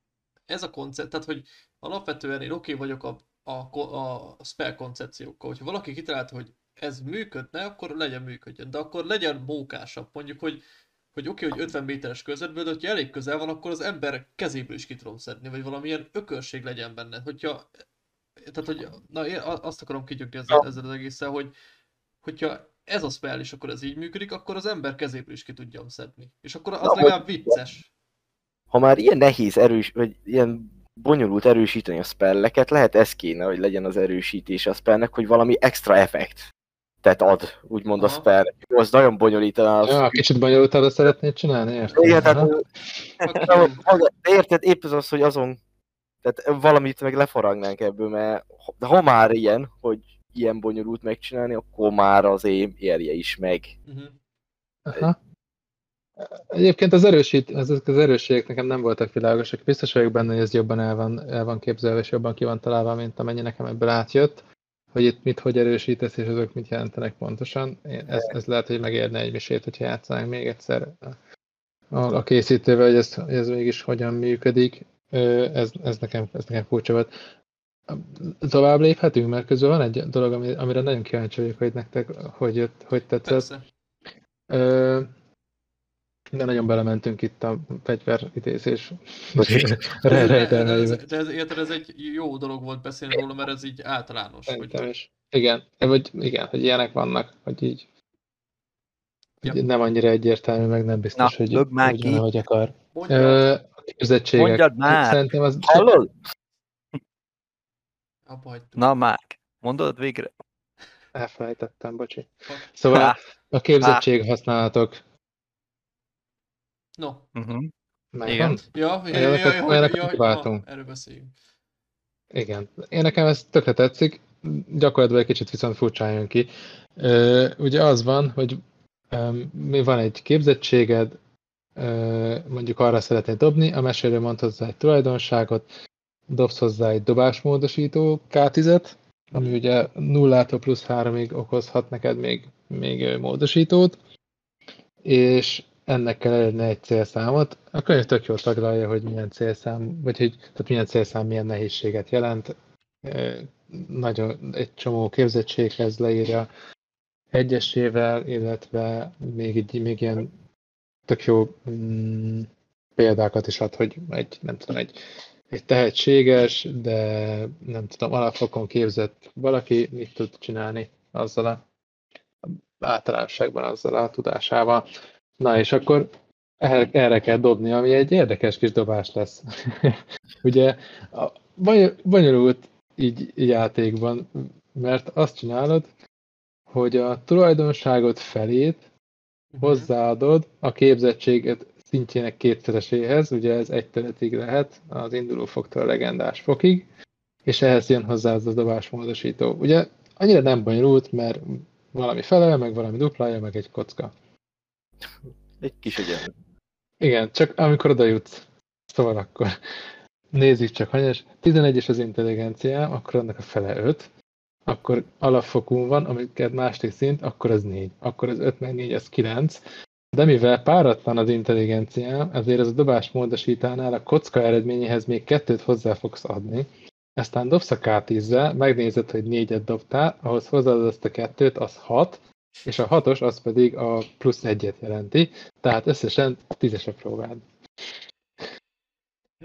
ez a koncept, tehát hogy alapvetően én oké vagyok a, a, a spell koncepciókkal, hogyha valaki kitalálta, hogy ez működne, akkor legyen működjön, de akkor legyen mókásabb, mondjuk, hogy hogy oké, hogy 50 méteres körzetből, de hogyha elég közel van, akkor az ember kezéből is ki tudom szedni, vagy valamilyen ökörség legyen benne. Hogyha, tehát hogy, na én a- azt akarom kigyökni ezzel, ezzel az egésszel, hogy hogyha ez a spell és akkor ez így működik, akkor az ember kezéből is ki tudjam szedni. És akkor az Na, legalább vicces. Ha már ilyen nehéz erős, vagy ilyen bonyolult erősíteni a spelleket, lehet ez kéne, hogy legyen az erősítés a spellnek, hogy valami extra effekt tehát ad, úgymond a Aha. spell. Jó, az nagyon bonyolítaná. Az... Ja, kicsit bonyolultabbra szeretnéd csinálni, érted? Igen, tehát, érted, épp az az, hogy azon, tehát valamit meg lefaragnánk ebből, mert ha- de ha már ilyen, hogy ilyen bonyolult megcsinálni, akkor már az én érje is meg. Mhm. Aha. Egyébként az, erősít, ezek az erősségek nekem nem voltak világosak. Biztos vagyok benne, hogy ez jobban el van, el van képzelve, és jobban ki van találva, mint amennyi nekem ebből átjött. Hogy itt mit, hogy erősítesz, és azok mit jelentenek pontosan. Ez, ez lehet, hogy megérne egy misét, hogyha játszanánk még egyszer a, a készítővel, hogy ez, hogy ez mégis hogyan működik. Ez, ez, nekem, ez nekem furcsa volt. Tovább léphetünk, mert közben van egy dolog, ami- amire nagyon kíváncsi vagyok, hogy nektek hogy, jött, hogy tetszett. Persze. Ö, de nagyon belementünk itt a fegyveridézés Bocsi. De, de, de, rejtelmeibe. ez, de ez, érted, ez egy jó dolog volt beszélni róla, mert ez így általános. Szerintem Hogy, is. Igen, vagy igen, hogy ilyenek vannak, hogy így Ja. hogy nem annyira egyértelmű, meg nem biztos, Na, hogy van, ahogy akar. mondja, Ö, képzettségek. Mondjad már! Szerintem az Hallod? Na már, mondod végre? elfelejtettem, bocsi. Szóval a képzettség használatok No, Uh-huh. megvan? ja, ja, ja, ja, ja, ja, ja, erről beszéljünk. Igen. Én nekem ez tökre tetszik, gyakorlatilag egy kicsit viszont furcsán jön ki. Ö, ugye az van, hogy mi van egy képzettséged, mondjuk arra szeretnéd dobni, a mesélő mond hozzá egy tulajdonságot, dobsz hozzá egy dobásmódosító K10-et, ami ugye nullától plusz háromig okozhat neked még, még módosítót, és ennek kell elérni egy célszámot. A könyv tök jól taglalja, hogy milyen célszám, vagy hogy tehát milyen célszám milyen nehézséget jelent. Nagyon egy csomó képzettséghez leírja egyesével, illetve még, egy, még ilyen tök jó mm, példákat is ad, hogy egy, nem tudom, egy, egy tehetséges, de nem tudom, alapfokon képzett valaki mit tud csinálni azzal a általánosságban azzal a tudásával. Na és akkor erre, erre kell dobni, ami egy érdekes kis dobás lesz. Ugye a bony- bonyolult így játékban, mert azt csinálod, hogy a tulajdonságot felét. Hozzáadod a képzettséget szintjének kétszereséhez, ugye ez egy területig lehet, az induló foktól a legendás fokig, és ehhez jön hozzá az a dobásmódosító. Ugye annyira nem bonyolult, mert valami fele, meg valami duplája, meg egy kocka. Egy kis egyen. Igen, csak amikor oda jutsz. Szóval akkor nézzük csak hanyas. 11-es az intelligenciám, akkor annak a fele 5. Akkor alapfokú van, amiket második szint, akkor az 4. Akkor az 5 meg 4, az 9. De mivel páratlan az intelligenciám, ezért az a dobás módosítánál a kocka eredményéhez még kettőt hozzá fogsz adni. Aztán dobsz a K10-zel, megnézed, hogy négyet dobtál, ahhoz hozzáadod azt a kettőt, az 6, és a hatos az pedig a plusz egyet jelenti, tehát összesen tízes a próbád.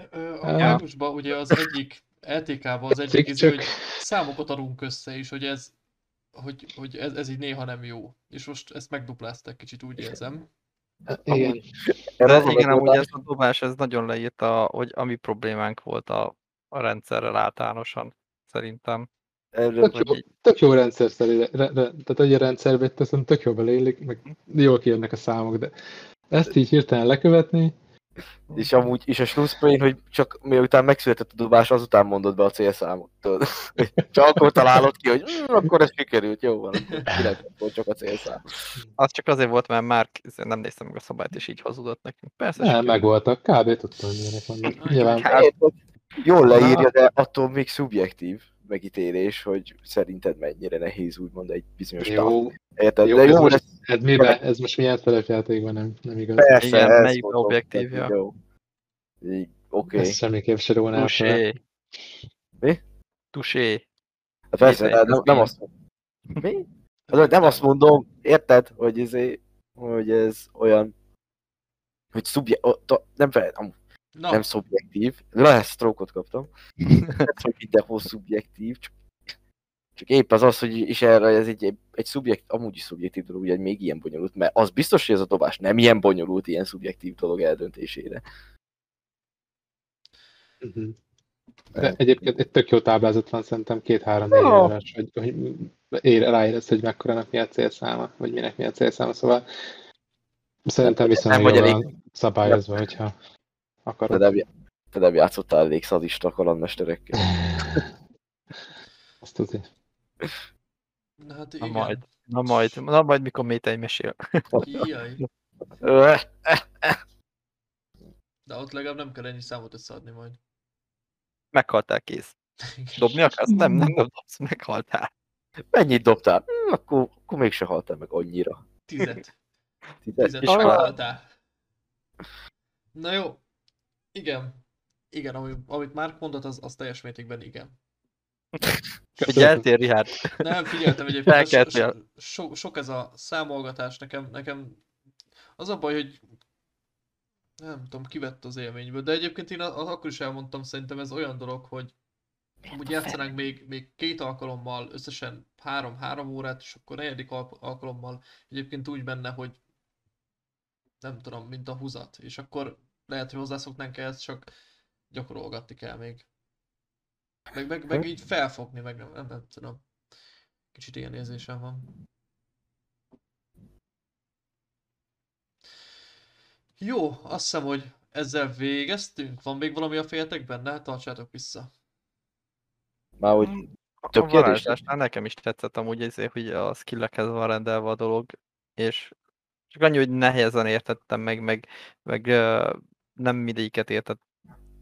Ö, A Ja. mágusban ugye az egyik LTK-ban az egyik Tetszik, izé, hogy számokat adunk össze, és hogy ez hogy, hogy ez, ez így néha nem jó. És most ezt megduplázták kicsit, úgy érzem. Igen, Erre az De igen, amúgy ez a dobás, ez nagyon leírta, hogy ami problémánk volt a, a rendszerrel általánosan, szerintem. erre, tök jó, így. tök jó rendszer szerint, re, re, tehát a rendszerbe teszem, tök jó beleillik, meg jól kijönnek a számok, de ezt így hirtelen lekövetni, És amúgy is a slusszpoén, hogy csak miután megszületett a dobás, azután mondod be a célszámot. Tudod? Csak akkor találod ki, hogy hm, akkor ez sikerült, jó van, akkor 9 volt csak a célszám. Az csak azért volt, mert már nem néztem meg a szabályt, és így hazudott nekünk. Persze, Nem, meg voltak. Kb. tudtam, hogy milyenek vannak. Nyilván? Jól leírja, de attól még szubjektív megítélés, hogy szerinted mennyire nehéz úgymond egy bizonyos távol. jó. Érted? Jó, de ez, jó, most, de ez miben? Ez most milyen szerepjátékban nem, nem igaz. persze, Igen, ezt melyik mondom, objektív, tehát, ja. jó. Oké. Ez semmiképp se fel. Tusé. Mi? Tusé. Hát persze, de nem, nem azt Mi? Az, nem azt mondom, érted, hogy, izé, hogy ez olyan, hogy szubje, nem, fel, Na, nem szubjektív, lehet stroke kaptam, nem hogy mindenhol szubjektív, csak, csak épp az az, hogy is erre ez egy, egy szubjekt, amúgy is szubjektív dolog, ugye még ilyen bonyolult, mert az biztos, hogy ez a dobás nem ilyen bonyolult, ilyen szubjektív dolog eldöntésére. Mhm. De egyébként egy tök jó táblázat van szerintem két-három-négy Jó. órás, hogy, hogy ér, ráérez, hogy mekkorának mi a célszáma, vagy minek mi a célszáma, szóval szerintem viszonylag vagy jól elég- szabályozva, hogyha Te akarod. nem, te nem játszottál elég szadista kalandmesterekkel. Azt tudja. na hát Na igen. majd. Na majd, na majd mikor Métei mesél. Jaj. De ott legalább nem kell ennyi számot összeadni majd. Meghaltál kész. Dobni akarsz? Nem, nem dobsz, meghaltál. Mennyit dobtál? Hm, akkor, akkor mégse haltál meg annyira. Tizet. Tized? Tizet És meghaltál. Na jó. Igen. Igen, ami, amit Márk mondott, az, az teljes mértékben igen. Figyeltél, Richard? Nem, figyeltem egyébként, so, so, so, sok ez a számolgatás nekem, nekem az a baj, hogy nem tudom, kivett az élményből, de egyébként én akkor is elmondtam, szerintem ez olyan dolog, hogy úgy játszanánk még, még két alkalommal, összesen három-három órát, és akkor negyedik al- alkalommal egyébként úgy benne, hogy nem tudom, mint a húzat, és akkor lehet, hogy hozzászoknánk ehhez, csak gyakorolgatni kell még. Meg, meg, meg így felfogni, meg nem, nem, nem tudom. Kicsit ilyen érzésem van. Jó, azt hiszem, hogy ezzel végeztünk. Van még valami a fejetekben? Ne tartsátok vissza. Már hogy A Több kérdés? varázslásnál nekem is tetszett amúgy ezért, hogy a skillekhez van rendelve a dolog, és csak annyi, hogy nehezen értettem meg, meg, meg ö, nem mindegyiket értett.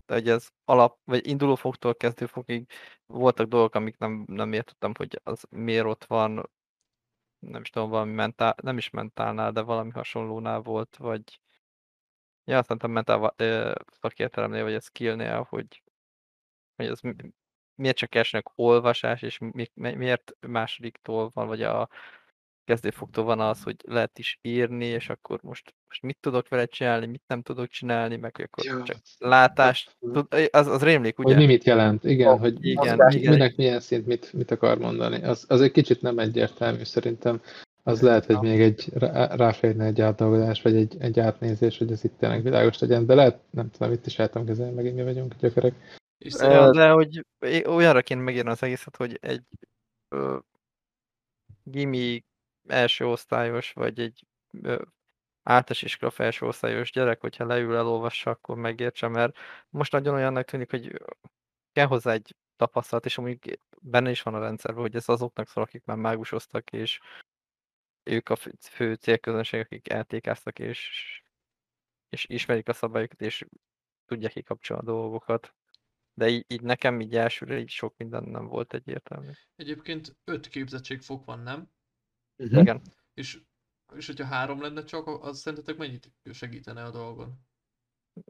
De hogy ez alap, vagy induló fogtól kezdő fogig voltak dolgok, amik nem, nem értettem, hogy az miért ott van, nem is tudom, valami mentál, nem is mentálnál, de valami hasonlónál volt, vagy ja, azt mondtam mentál ö, szakértelemnél, vagy a skillnél, hogy, hogy ez mi- miért csak elsőnek olvasás, és mi- miért másodiktól van, vagy a kezdőfoktól van az, hogy lehet is írni, és akkor most, most mit tudok vele csinálni, mit nem tudok csinálni, meg hogy akkor csak látást, tud, az, az rémlik, ugye? Hogy mi mit jelent, igen, Oh, hogy igen, az, igen. minek milyen szint mit, mit akar mondani. Az, az egy kicsit nem egyértelmű szerintem. Az lehet, hogy még egy rá- ráférne egy átdolgozás, vagy egy, egy átnézés, hogy ez itt tényleg világos legyen, de lehet, nem tudom, itt is tudom kezelni, megint mi vagyunk gyökerek. És szerintem, de hogy olyanra kéne megírni az egészet, hogy egy ö, gimi első osztályos, vagy egy általános iskola felső osztályos gyerek, hogyha leül elolvassa, akkor megértse, mert most nagyon olyannak tűnik, hogy kell hozzá egy tapasztalat, és amúgy benne is van a rendszerben, hogy ez azoknak szól, akik már mágusoztak, és ők a fő célközönség, akik eltékáztak, és, és ismerik a szabályokat, és tudják kikapcsolni a dolgokat. De így, így nekem így elsőre így sok minden nem volt egyértelmű. egyébként öt képzettségfok van, nem? Mhm. Igen. És, és hogyha három lenne csak, az szerintetek mennyit segítene a dolgon?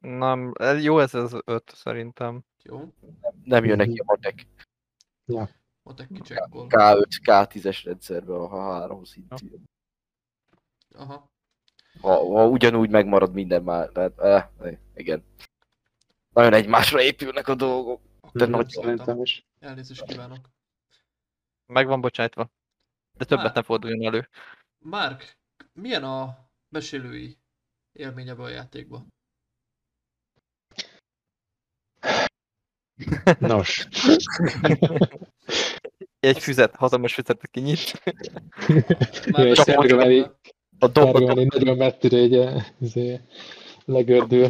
Nem, ez- jó ez az öt szerintem. Jó? nem jön neki a matek Ott egy kicsekkol. K5, K10-es rendszerbe, ha három szintű. Aha. Ha, ha ugyanúgy megmarad minden már, tehát eh, eh, igen. Nagyon egymásra épülnek a dolgok. De nagy Szerintem is. Elnézést kívánok. Meg van bocsájtva. De többet Már. ne forduljon elő. Márk, milyen a mesélői élmény ebbe a játékba? Nos. Egy füzet, hatalmas füzetet kinyit. És róla. A Sárga dombot Meri nagyon messzire egy, izé, legördül.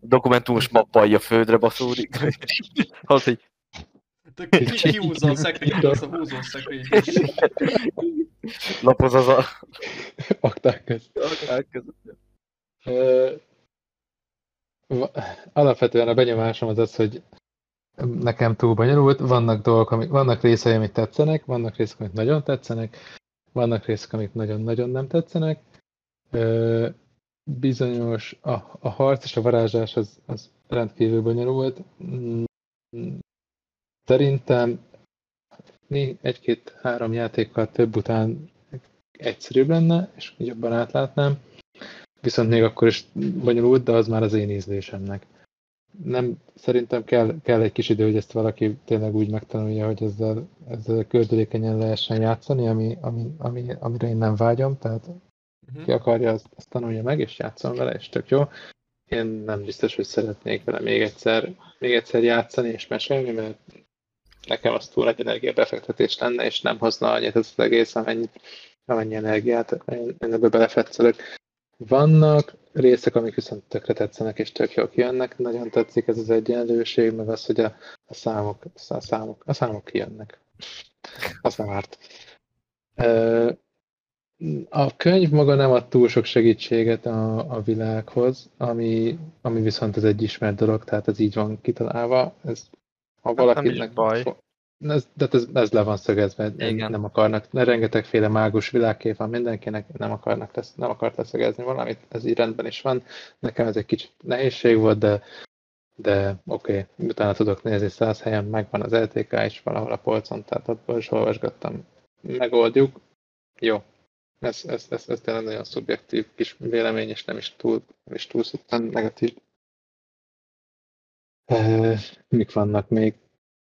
Dokumentumos mappa a földre baszódik. Az így, Te ki, ki, kihúzza a szekrényt, az a húzó szekrényt. is. Lapoz az a... Akták között. Ö, va- Alapvetően a benyomásom az az, hogy nekem túl bonyolult, vannak dolgok, amik, vannak részei, amik tetszenek, vannak részek, amik nagyon tetszenek, vannak részek, amik nagyon-nagyon nem tetszenek. Bizonyos, a, a harc és a varázslás az, az rendkívül bonyolult. Szerintem egy-két-három játékkal több után egyszerűbb lenne, és jobban átlátnám. Viszont még akkor is bonyolult, de az már az én ízlésemnek. Nem, szerintem kell, kell egy kis idő, hogy ezt valaki tényleg úgy megtanulja, hogy ezzel, ezzel gördülékenyen lehessen játszani, ami, ami, ami, amire én nem vágyom, tehát Mhm. ki akarja, azt, azt tanulja meg, és játszom vele, és tök jó. Én nem biztos, hogy szeretnék vele még egyszer, még egyszer játszani és mesélni, mert nekem az túl nagy energiabefektetés lenne, és nem hozna annyit az egész, amennyit, amennyi energiát én ebbe belefetszelök. Vannak részek, amik viszont tökre tetszenek, és tök jól kijönnek. Nagyon tetszik ez az egyenlőség, meg az, hogy a, a számok, a számok, a számok kijönnek. Az nem árt. A könyv maga nem ad túl sok segítséget a, a világhoz, ami, ami viszont az egy ismert dolog, tehát ez így van kitalálva. Ez, ha nem valakinek... is baj. Ez, de ez, ez le van szögezve, Igen. nem akarnak, rengetegféle mágus világkép van mindenkinek, nem akarnak tesz, nem akart leszögezni valamit, ez így rendben is van. Nekem ez egy kicsit nehézség volt, de, de oké, okay. utána tudok nézni száz helyen, megvan az LTK is valahol a polcon, tehát abból is olvasgattam. Megoldjuk. Jó. Ez, ez, ez, ez tényleg nagyon szubjektív kis vélemény, és nem is túl, nem is túl szépen negatív. E, mik vannak még?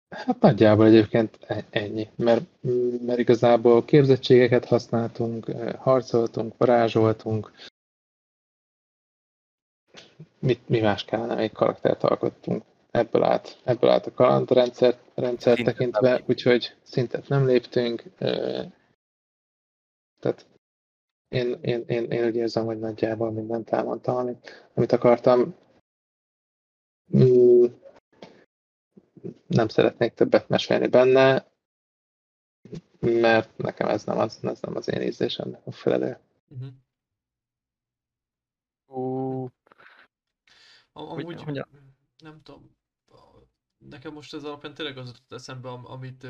Hát nagyjából egyébként e- ennyi, mert, mert igazából képzettségeket használtunk, harcoltunk, varázsoltunk, mit, mi más kellene, még karaktert alkottunk. Ebből állt, ebből állt a kalandrendszer rendszer Szintet tekintve, úgyhogy szintet nem léptünk. eh, Tehát én, én, én, én úgy érzem, hogy nagyjából mindent elmondtam, amit, amit akartam. Nem szeretnék többet mesélni benne, mert nekem ez nem az, ez nem az én ízlésemnek a felelő. Ó, Hogy- Amúgy, hogy nem tudom, nekem most ez alapján tényleg az jutott eszembe, am- amit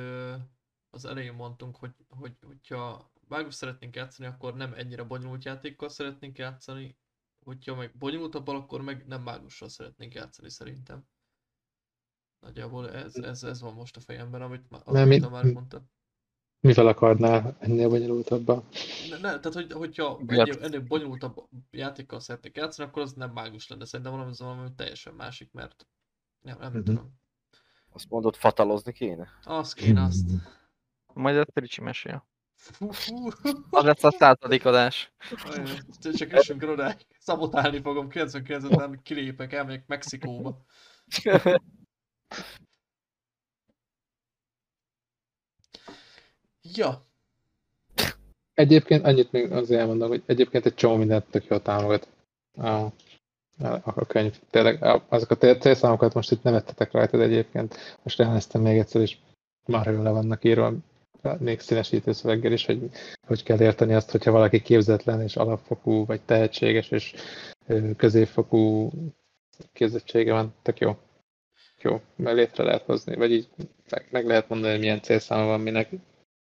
az elején mondtunk, hogy, hogy hogyha mágus szeretnénk játszani, akkor nem ennyire bonyolult játékkal szeretnénk játszani, hogyha meg bonyolultabbal, akkor meg nem mágussal szeretnénk játszani szerintem. Nagyjából ez, ez, ez van most a fejemben, amit, Mert amit mi- már mondtam. Mivel akarnál ennél bonyolultabban? Ne, ne, tehát hogy, hogyha ennél, ennél bonyolultabb játékkal szeretnék játszani, akkor az nem mágus lenne. Szerintem valami, valami teljesen másik, mert nem, nem Mhm. tudom. Azt mondod, fatalozni kéne? Az kéne azt. majd ezt Ricsi mesél. Az lesz a századik adás. Ajaj, Csak el oda, szabotálni fogom, 99 után kilépek, elmegyek Mexikóba. Ja, Egyébként annyit még azért elmondom, hogy egyébként egy csomó mindent tök jól támogat a, a, a könyv. Tényleg azok a célszámokat most itt nem vettetek rajtad egyébként. Most elnéztem még egyszer, és már le vannak írva, még színesítő szöveggel is, hogy hogy kell érteni azt, hogyha valaki képzetlen és alapfokú, vagy tehetséges és középfokú képzettsége van. Tök jó. Jó, mert létre lehet hozni, vagy így meg, meg lehet mondani, hogy milyen célszáma van minek,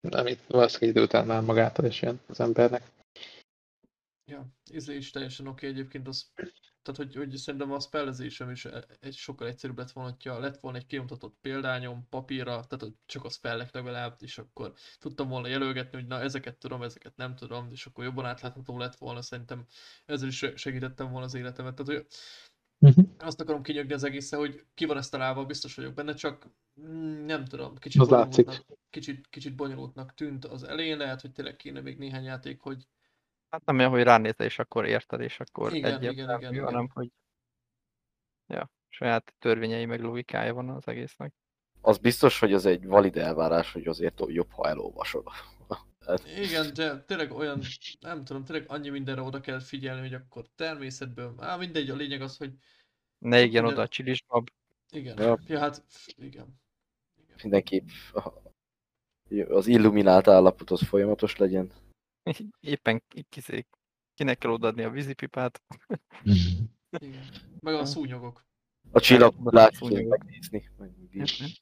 amit valószínűleg idő után már magától is jön az embernek. ja, ízlés teljesen oké egyébként az, tehát hogy, hogy szerintem a spellezésem is e- egy sokkal egyszerűbb lett volna, hogyha lett volna egy kinyomtatott példányom papírra, tehát hogy csak a spellek legalább, és akkor tudtam volna jelölgetni, hogy na ezeket tudom, ezeket nem tudom, és akkor jobban átlátható lett volna, szerintem ezzel is se- segítettem volna az életemet. Tehát, hogy Uh-huh. azt akarom kinyögni az egészen, hogy ki van ezt találva, biztos vagyok benne, csak mm, nem tudom, kicsit Az látszik. bonyolultnak, kicsit, kicsit bonyolultnak tűnt az elején, lehet, hogy tényleg kéne még néhány játék, hogy Hát nem olyan, hogy ránézel, és akkor érted, és akkor Igen, igen, igen, igen. hanem hogy ja, saját törvényei meg logikája van az egésznek. Az biztos, hogy az egy valid elvárás, hogy azért jobb, ha elolvasod Igen, de tényleg olyan, nem tudom, tényleg annyi mindenre oda kell figyelni, hogy akkor természetből, á, mindegy, a lényeg az, hogy Ne igjen minden- oda a csilisbab. igen, Ja. ja, hát igen. igen. Mindenképp az illuminált állapotot folyamatos legyen. Éppen ki- kizé, kinek kell odaadni a vízipipát. igen. Meg a szúnyogok. A Szúnyog. kell megnézni. meg így.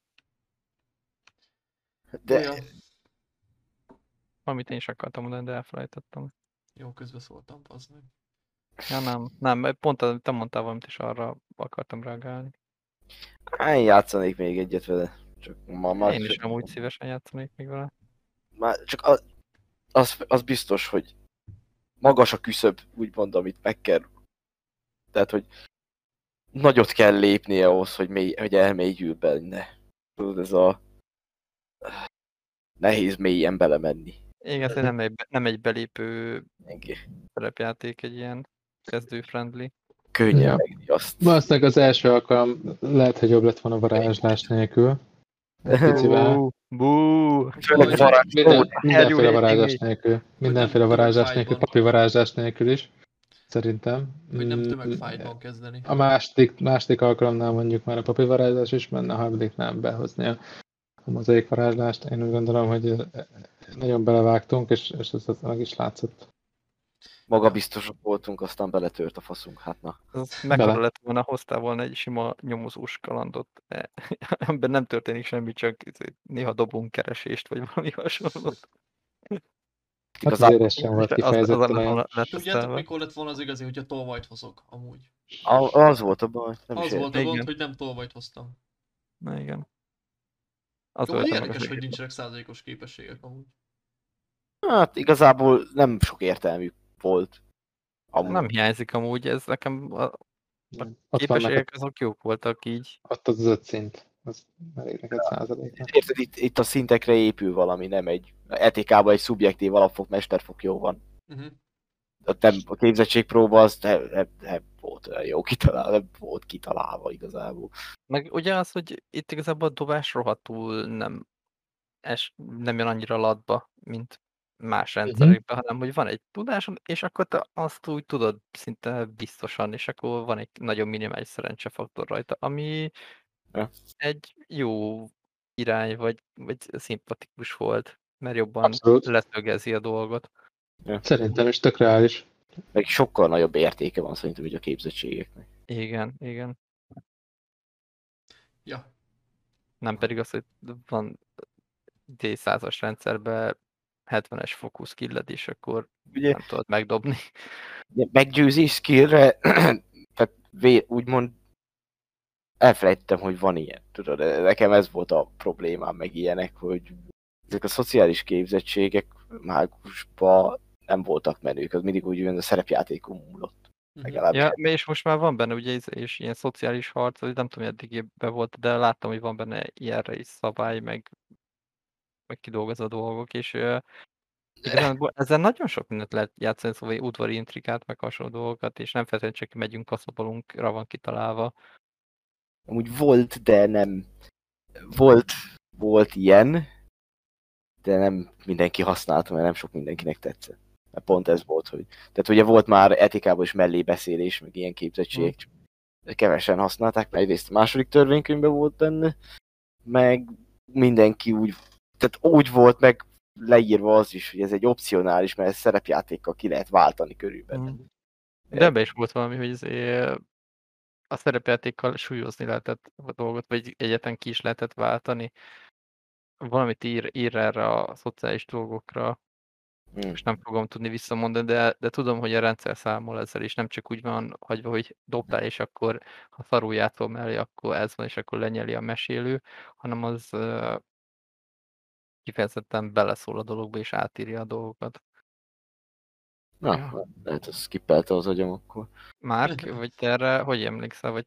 De Ja, Amit én is akartam mondani, de elfelejtettem. jó, közbeszóltam, az meg. Ja nem, nem, mert pont te mondtál valamit, és arra akartam reagálni. én játszanék még egyet vele. Csak ma, ma Én is amúgy szívesen játszanék még vele. Már csak az, az, az biztos, hogy magas a küszöb, úgymond, amit meg kell. Tehát, hogy nagyot kell lépnie ahhoz, hogy, mély, hogy elmélyül benne. Tudod, ez a nehéz mélyen belemenni. Igen, ez nem egy, nem egy belépő szerepjáték, egy ilyen kezdő-friendly. Azt. Valószínűleg az első alkalom lehet, hogy jobb lett volna varázslás nélkül. Picivel. Bú. Főleg mindenféle varázslás nélkül. Mindenféle varázslás nélkül, papi varázslás nélkül is. Szerintem. Hogy nem Mm, tömegfájtban kezdeni. A második, második alkalomnál mondjuk már a papi varázslás is menne, a harmadiknál behozni a, a mozaik varázslást. Én úgy gondolom, hogy nagyon belevágtunk, és, és ez, ez meg is látszott. Magabiztosak voltunk, aztán beletört a faszunk. Hát na. Az mekkora lett volna, hoztál volna egy sima nyomozós kalandot, e, amiben nem történik semmi, csak néha dobunk keresést, vagy valami hasonlót. Hát azért ez sem volt Az- az kifejezetten olyan. Tudjátok, mikor lett volna az igazi, hogyha tolvajt hozok, amúgy. a- az volt a baj. Nem is Az értem. volt a gond, hogy nem tolvajt hoztam. Na igen. Az Jó, a érdekes, hogy nincsenek százalékos képességek amúgy. Hát igazából nem sok értelmű volt. Amúgy. Nem hiányzik amúgy, ez nekem a vannak, képességek azok jók voltak így. ott az az öt szint. Az elég neked százaléknak. Érted, itt, itt a szintekre épül valami, nem egy etikában egy szubjektív alapfok, mesterfok jó van. Uh-huh. A, nem, a képzettségpróba az nem, nem, nem volt olyan jó kitalálva, nem volt kitalálva igazából. Meg ugye az, hogy itt igazából a dobás rohadtul nem, es, nem jön annyira latba, mint más rendszerekben, hanem hogy van egy tudásod, és akkor te azt úgy tudod szinte biztosan, és akkor van egy nagyon minimális szerencsefaktor rajta, ami Ja. egy jó irány, vagy, vagy szimpatikus volt, mert jobban Abszolút. leszögezi a dolgot. Szerintem is tök reális. Meg sokkal nagyobb értéke van szerintem így a képzettségeknek. Igen, igen. Ja. Nem pedig az, hogy van D100-as rendszerben 70-es fokú skilled, és akkor Ugye nem tudod megdobni. meggyőzés skillre, tehát vé, úgymond elfelejtettem, hogy van ilyen. Tudod, nekem ez volt a problémám, meg ilyenek, hogy ezek a szociális képzettségek mágusba nem voltak menők, az mindig úgy jön, a szerepjátékon múlott. Uh-huh. Legalábbis. Ja, és most már van benne ugye és ilyen szociális harc, vagy nem tudom, hogy eddig be volt, de láttam, hogy van benne ilyenre is szabály, meg, meg kidolgozó dolgok, és igazából ezzel nagyon sok mindent lehet játszani, szóval udvari intrikát, meg hasonló dolgokat, és nem feltétlenül csak megyünk, kaszabolunk, van kitalálva. Amúgy volt, de nem... Volt, volt ilyen, de nem mindenki használta, mert nem sok mindenkinek tetszett. Mert pont ez volt, hogy... Tehát ugye volt már etikában is mellébeszélés, meg ilyen képzettség, csak kevesen használták, mert egyrészt a második törvénykönyvben volt benne, meg mindenki úgy... Tehát úgy volt meg leírva az is, hogy ez egy opcionális, mert szerepjátékkal ki lehet váltani körülbelül. Mm. De ebbe is volt valami, hogy a szerepjátékkal súlyozni lehetett a dolgot, vagy egyetlen ki is lehetett váltani. Valamit ír, ír erre a szociális dolgokra, Hmm. most nem fogom tudni visszamondani, de, de tudom, hogy a rendszer számol ezzel, és nem csak úgy van hagyva, hogy dobtál, és akkor ha szarul játszol mellé, akkor ez van, és akkor lenyeli a mesélő, hanem az uh, kifejezetten beleszól a dologba, és átírja a dolgokat. Na, Ja. lehet, hogy skippelte az agyam akkor. Márk, vagy te erre hogy emlékszel, vagy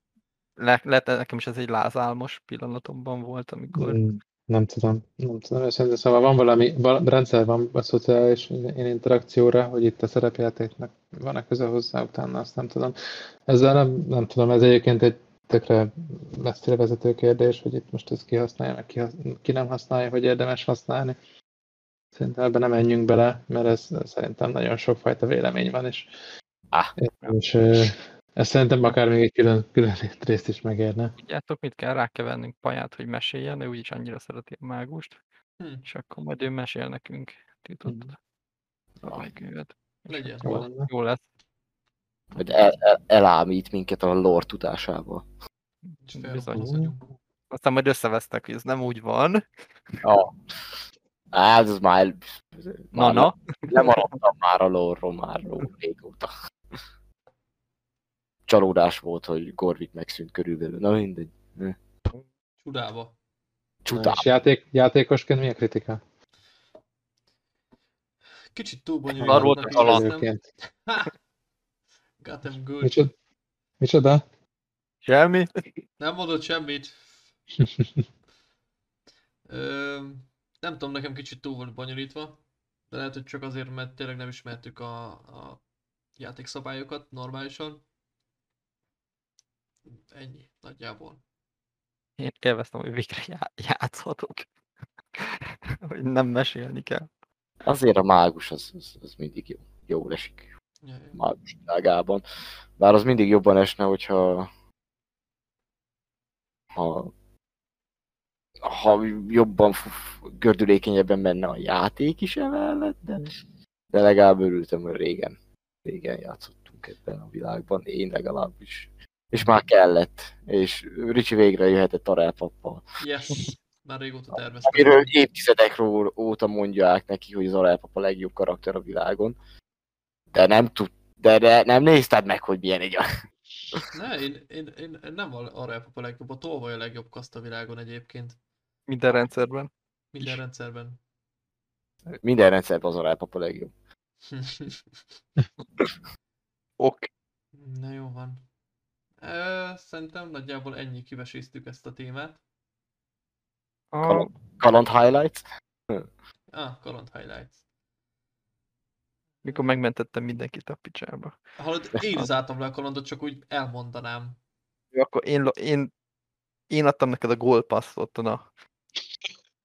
le, lehet, nekem is ez egy lázálmos pillanatomban volt, amikor Mm, Nem tudom, nem tudom őszintén, szóval van valami, val- rendszer van a szociális interakcióra, hogy itt a szerepjátéknak van-e köze hozzá, utána azt nem tudom. Ezzel nem, nem tudom, ez egyébként egy tökre messzire vezető kérdés, hogy itt most ezt ki használja, meg ki, ki nem használja, hogy érdemes használni. Szerintem ebben nem menjünk bele, mert ez szerintem nagyon sokfajta vélemény van, és, Ah. és ö, ez szerintem akár még egy külön, külön részt is megérne. Tudjátok, mit kell? Rá kell vennünk paját, hogy meséljen, ő úgyis annyira szereti a mágust, Hm, és akkor majd ő mesél nekünk titott Ah, könyvet. legyen. Jó. Jó lesz. Hogy el, el, elámít minket a lore tudásával. És Bizony. Aztán majd összevesztek, hogy ez nem úgy van. Ja. Hát, ez már... Na, már na. Lemaradtam már a lore már ró- régóta. Csalódás volt, hogy Gorvik megszűnt körülbelül. Na mindegy. Csudába. Csutá. És játék, játékosként mi a kritika? Kicsit túl Arról bonyolult. volt a kaland. Előként. Got them good. Micsoda? Micsoda? Semmi? Nem mondott semmit. Ö, nem tudom, nekem kicsit túl volt bonyolítva. De lehet, hogy csak azért, mert tényleg nem ismertük a, a játékszabályokat normálisan. Ennyi, nagyjából. Én élveztem, hogy végre já- játszhatok. hogy nem mesélni kell. Azért a mágus az, az, az mindig jó. Jól esik Ja, ja. mágus világában. Bár az mindig jobban esne, hogyha ha, ha jobban, gördülékenyebben menne a játék is emellett, de, de legalább örültem, hogy régen, régen játszottunk ebben a világban, én legalábbis. És már kellett, és Ricsi végre jöhetett a rápappal. Yes! Már régóta terveztem. Amiről évtizedek óta mondják neki, hogy az Arelpap a legjobb karakter a világon. De nem tud, de, de nem nézted meg, hogy milyen egy a... Ne, én, én, én, én nem a- arra a legjobb, a tolvaj a legjobb kaszt a világon egyébként. Minden rendszerben. Minden rendszerben. Minden rendszerben az Arelpap a legjobb. Ok. Na jó van. Ö, szerintem nagyjából ennyi kiveséztük ezt a témát. A, Kaland Highlights? Ah, Kaland Highlights. mikor megmentettem mindenkit a picsába. Hallod, én zártam le a kalandot, csak úgy elmondanám. Jó, Akkor én, én, én adtam neked a gólpasszot a,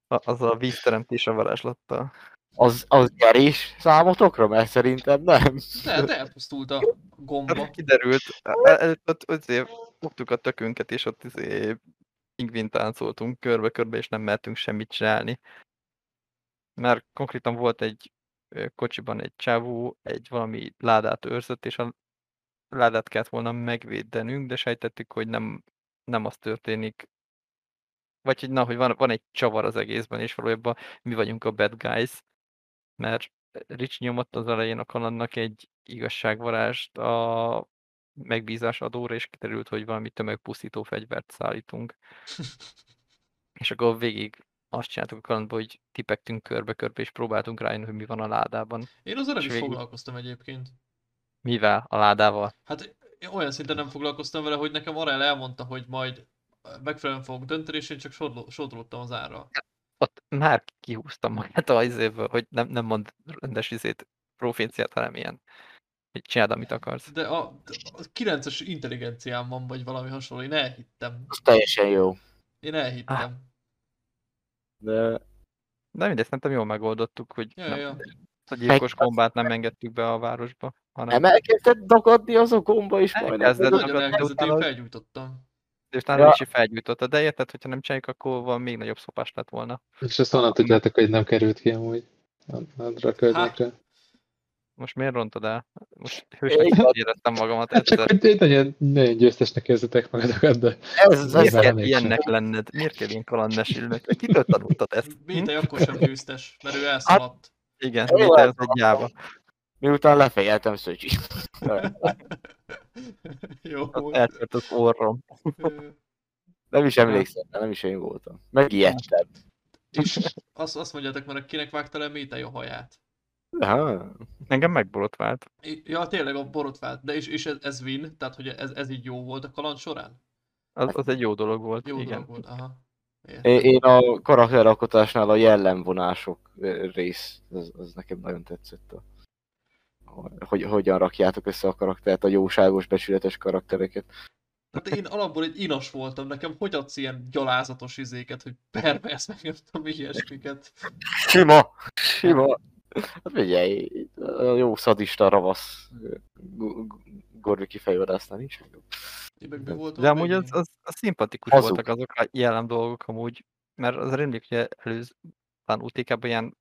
a, az a vízteremtés a varázslattal. Az, az nyerés számotokra? Mert szerintem nem. De, de elpusztult a gomba. Hát kiderült, el- el- ott azért fogtuk a tökünket, és ott izé pingvin táncoltunk körbe-körbe, és nem mertünk semmit csinálni. Mert konkrétan volt egy kocsiban egy csávó, egy valami ládát őrzött, és a ládát kellett volna megvédenünk, de sejtettük, hogy nem, nem az történik. Vagy hogy na, hogy van, van egy csavar az egészben, és valójában mi vagyunk a bad guys, mert Rich nyomott az elején a kalandnak egy igazságvarást a megbízás adóra, és kiderült, hogy valami tömegpusztító fegyvert szállítunk. És akkor végig azt csináltuk a kalandban, hogy tipegtünk körbe-körbe, és próbáltunk rájönni, hogy mi van a ládában. Én És is végül- foglalkoztam egyébként. Mivel a ládával? Hát én olyan szinten nem foglalkoztam vele, hogy nekem Arel elmondta, hogy majd megfelelően fogok dönteni, és én csak sodló- sodródtam az árra. Ott már kihúztam magát a izéből, hogy nem, nem mond rendes izét, proféciát, hanem ilyen, hogy csináld, amit akarsz. De a, a 9-es intelligenciám van, vagy valami hasonló, én elhittem. Az teljesen jó. Én elhittem. De De mindegy, szerintem jól megoldottuk, hogy Ja, nem, ja. a gyilkos gombát nem engedtük be a városba, hanem nem elkezdett dagadni az a gomba is majdnem. Elkezdett dagadni, én utána- felgyújtottam. És utána Ja. is felgyújtotta, de érted, hogyha nem csináljuk, akkor van még nagyobb szopás lett volna. És azt honnan tudjátok, hogy nem került ki amúgy a, a drakölnékre? Most miért rontad el? Most Igen. hősnek éreztem magamat Hát csak, hogy nagyon, nagyon győztesnek érzitek magatokat, de Ez, ez, Miért kell ilyennek lenned? Miért kell ilyen kalandmesélnek? Kitől tanultad ezt? Bétai akkor sem győztes, mert ő elszaladt. Igen, Jó, Méter ez egy gyáva. Miután lefejeltem Szöcsi. Jó eltört az orrom. Nem is emlékszem, nem is én voltam. Megijedtem. És azt, azt mondjátok már, kinek vágta le Métai a haját. Ha. Engem megborotvált. Ja, tényleg a borotvált, de és, és ez, ez win, tehát hogy ez, ez így jó volt a kaland során? Az, az egy jó dolog volt. Jó igen. dolog volt, aha. Értem. Én a karakteralkotásnál a jellemvonások rész, az, az nekem nagyon tetszett. A, hogy hogyan rakjátok össze a karaktert, a jóságos, becsületes karaktereket. Tehát én alapból egy inas voltam, nekem hogy adsz ilyen gyalázatos izéket, hogy pervers, meg nem tudom, ilyesmiket. Sima! Sima! Hát figyelj, a jó szadista ravasz G- G- Gorviki fejvadásznál nincs jobb. De amúgy az, az, az szimpatikus Hazug. voltak azok a jellem dolgok amúgy, mert az rémlik, hogy előző talán UTK-ban ilyen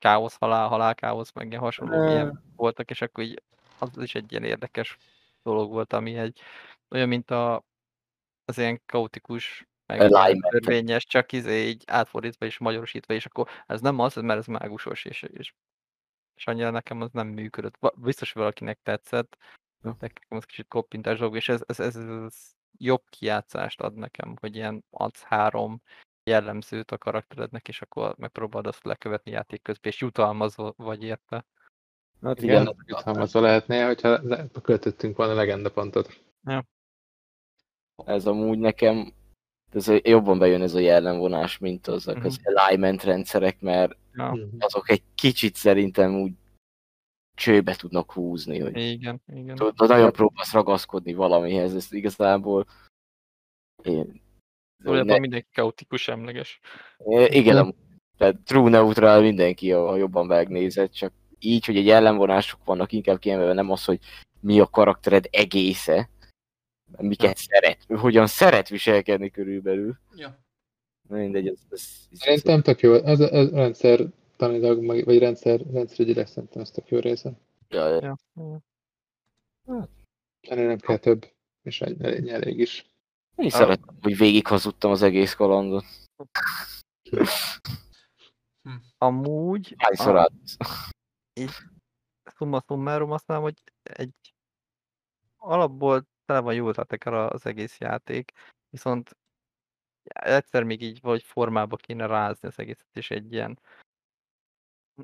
káosz, halál, halál, káosz, meg ilyen hasonló Ö. ilyen voltak, és akkor így az is egy ilyen érdekes dolog volt, ami egy olyan, mint a, az ilyen kaotikus, meg törvényes, csak izé így átfordítva és magyarosítva, és akkor ez nem az, mert ez mágusos, és, és, és annyira nekem az nem működött. Biztos hogy valakinek tetszett, de nekem az kicsit koppintás dolog, és ez, ez, ez, ez jobb kijátszást ad nekem, hogy ilyen adsz három jellemzőt a karakterednek, és akkor megpróbálod azt lekövetni játék közben, és jutalmazva vagy érte. Hát Igen, igen, jutalmazva lehetnél, hogyha le- költöttünk volna legenda pontot. ez amúgy nekem ez a- jobban bejön ez a jellemvonás, mint azok az alignment rendszerek, mert Ja, azok egy kicsit szerintem úgy csőbe tudnak húzni, hogy igen, igen. tudod, nagyon próbálsz ragaszkodni valamihez, ez igazából én, Valójában mindenki kaotikus emleges. ne, igen, amúgy, tehát true neutral mindenki, ha jobban megnézed, csak így, hogy egy ellenvonások vannak, inkább kiemelve nem az, hogy mi a karaktered egésze, miket szeret, hogyan szeret viselkedni körülbelül. Ja. Mindegy, ez, ez, ez, Szerintem tök jó. Ez, ez rendszer tanilag, vagy rendszer, rendszerügyileg szerintem ez tök jó része. ja, ja. Ja. ja. Ennél nem kell több, és egy- elég, elég is. Én is szeretem, hogy végighazudtam az egész kalandot. Amúgy, Hányszor a- át? summa summarum azt mondom, hogy egy alapból tele van jó ötletekkel az egész játék, viszont egyszer még így vagy formába kéne rázni az egészet, és egy ilyen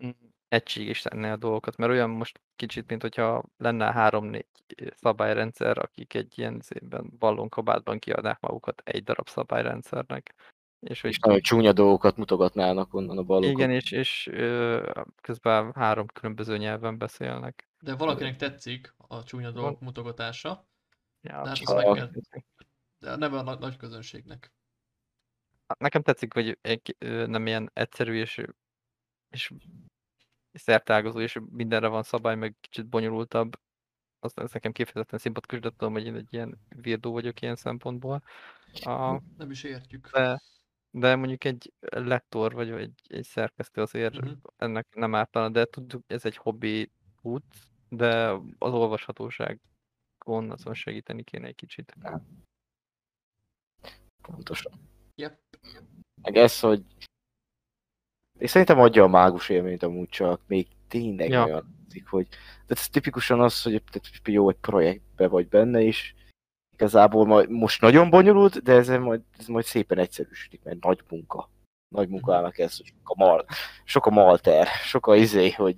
mm, egységes tenni a dolgokat, mert olyan most kicsit, mint hogyha lenne három-négy szabályrendszer, akik egy ilyen szépen ballonkabátban kiadnák magukat egy darab szabályrendszernek. És hogy És nagyon csúnya dolgokat mutogatnának onnan a balokon. igen, és, és ö, közben három különböző nyelven beszélnek. De valakinek tetszik a csúnya dolgok mutogatása, Ja, De hát csak azt meg kell- de nem a nagy, nagy közönségnek. Hát Nekem tetszik, hogy egy, ö, nem ilyen egyszerű és, és szertágazó, és mindenre van szabály, meg kicsit bonyolultabb. Az, az nekem kifejezetten szimpatikus, de tudom, hogy én egy ilyen virdó vagyok ilyen szempontból. A, Nem is értjük. de, de mondjuk egy lektor vagy egy, egy szerkesztő azért Mhm. ennek nem ártana, de tudjuk, ez egy hobbi út, de az olvashatóságon azon segíteni kéne egy kicsit. Pontosan. Yep. Meg ez, hogy és szerintem adja a mágus élményt amúgy csak, még tényleg Ja. olyan hogy de ez tipikusan az, hogy tehát jó, egy projektbe vagy benne, és igazából majd, most nagyon bonyolult, de ez majd, ez majd szépen egyszerűsödik, mert nagy munka. Nagy munka Mhm. állnak ez, sok a, mal, sok a malter, sok a izé, hogy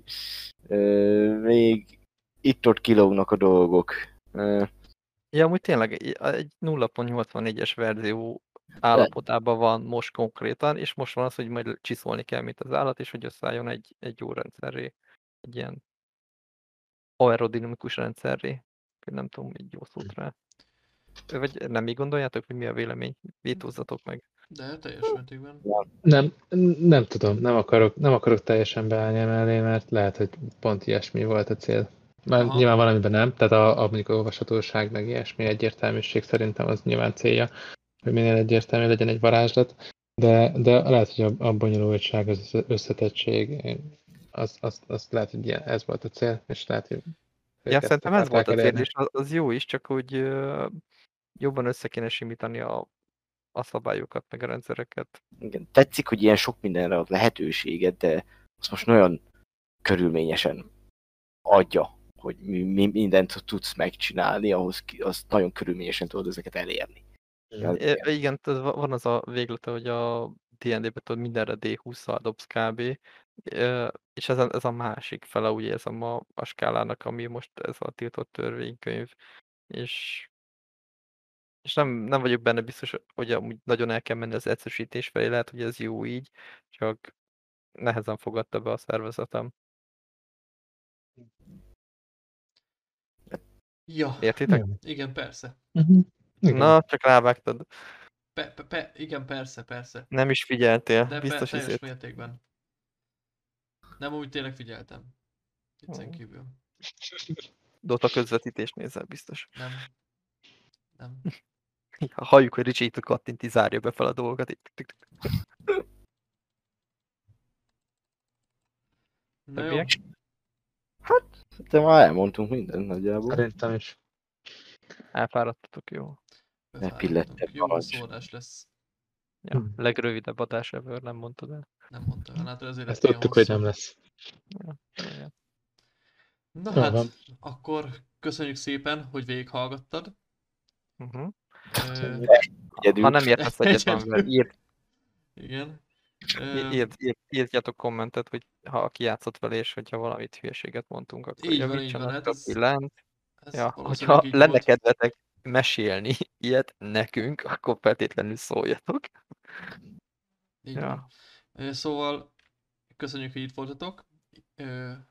ö, még itt-ott kilógnak a dolgok. Ö, Ja, amúgy tényleg egy 0.84-es verzió állapotában van most konkrétan, és most van az, hogy majd csiszolni kell, mint az állat, és hogy összeálljon egy, egy jó rendszerré. Egy ilyen aerodinamikus rendszerré. Nem tudom, így jó szót rá. Vagy nem így gondoljátok, hogy mi a vélemény? Vétózzatok meg. De teljes mértékben. Nem, nem tudom, nem akarok, nem akarok teljesen beállni mellé, mert lehet, hogy pont ilyesmi volt a cél. Már Aha. nyilván valamiben nem, tehát a, a mondjuk a olvashatóság, meg ilyesmi egyértelműség szerintem az nyilván célja, hogy minél egyértelmű legyen egy varázslat, de, de lehet, hogy a, a bonyolultság, az összetettség, az, az, az lehet, hogy ilyen, ez volt a cél, és lehet, hogy Ja, szerintem ez volt a cél, és az, az jó is, csak úgy jobban össze kéne simítani a, a szabályokat, meg a rendszereket. igen, tetszik, hogy ilyen sok mindenre ad lehetőséget, de azt most nagyon körülményesen adja, hogy mi, mi mindent tudsz megcsinálni, ahhoz ki, azt nagyon körülményesen tudod ezeket elérni. Ja, I- Igen, tehát va- van az a véglete, hogy a D&D-ben tudod mindenre D20-szal dobsz kb. És ez a, ez a másik fele, úgy érzem a, a skálának, ami most ez a tiltott törvénykönyv. És, és nem, nem vagyok benne biztos, hogy amúgy nagyon el kell menni az egyszerűsítés felé, lehet, hogy ez jó így, csak nehezen fogadta be a szervezetem. Ja, Értitek? igen, persze. Mhm. Igen. Na, csak rávágtad. Pe, pe, pe, igen, persze, persze. Nem is figyeltél, De biztos Biztos teljes mértékben. Nem úgy tényleg figyeltem. Viccen Ó. kívül. Dota közvetítést nézel, biztos. Nem. Nem. Ha halljuk, hogy Ricsi itt kattinti, zárja be fel a dolgokat. Itt. Na jó. Többiek? De már elmondtunk mindent nagyjából. Szerintem is. Elfáradtatok, jó. Befáradtunk. pillettebb Jó szórás lesz. Ja, Hmm. legrövidebb adás ever, nem mondtad el. Nem mondta olyan, hát azért Ezt tudtuk, hogy nem lesz. Igen. Na Jó hát, van. akkor köszönjük szépen, hogy végighallgattad. Uh-huh. Ö, Egyedül. Ha nem értesz egyet valamivel, írt, igen. Ö, írt, írt, írtjátok kommentet, hogy ha aki játszott vele, és hogyha valamit hülyeséget mondtunk, akkor Így van, így javítsanak van, hát a ez- pillant. ez Ja, hogyha így lenne volt. kedvetek mesélni ilyet nekünk, akkor feltétlenül szóljatok. Így Ja. Szóval köszönjük, hogy itt voltatok.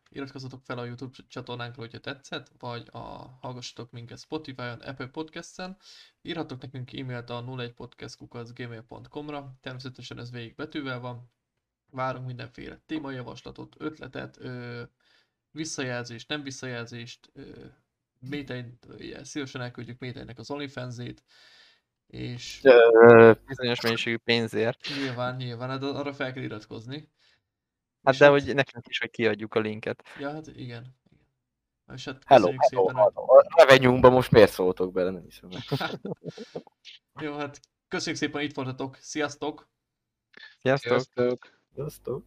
Iratkozzatok fel a YouTube csatornánkra, hogyha tetszett, vagy a, hallgassatok minket Spotify-on, Apple Podcast-en. Írhatok nekünk e-mailt a 01podcastkukacgmail.com-ra. Természetesen ez végig betűvel van. Várunk mindenféle témajavaslatot, ötletet, ö, visszajelzést, nem visszajelzést, ö, Métein, ilyen, szívesen elküldjük Méteinek az OnlyFans-ét, és Ö, Bizonyos mennyiségű pénzért. nyilván, nyilván, hát arra fel kell iratkozni. Hát És de hogy nekünk is, hogy kiadjuk a linket. Ja, hát igen. igen. És hát Hello, köszönjük hello, szépen. a- hello. A revenyunkba most miért szóltok bele, nem hiszem. Jó, hát köszönjük szépen, itt voltatok. Sziasztok! Sziasztok! Sziasztok! Sziasztok.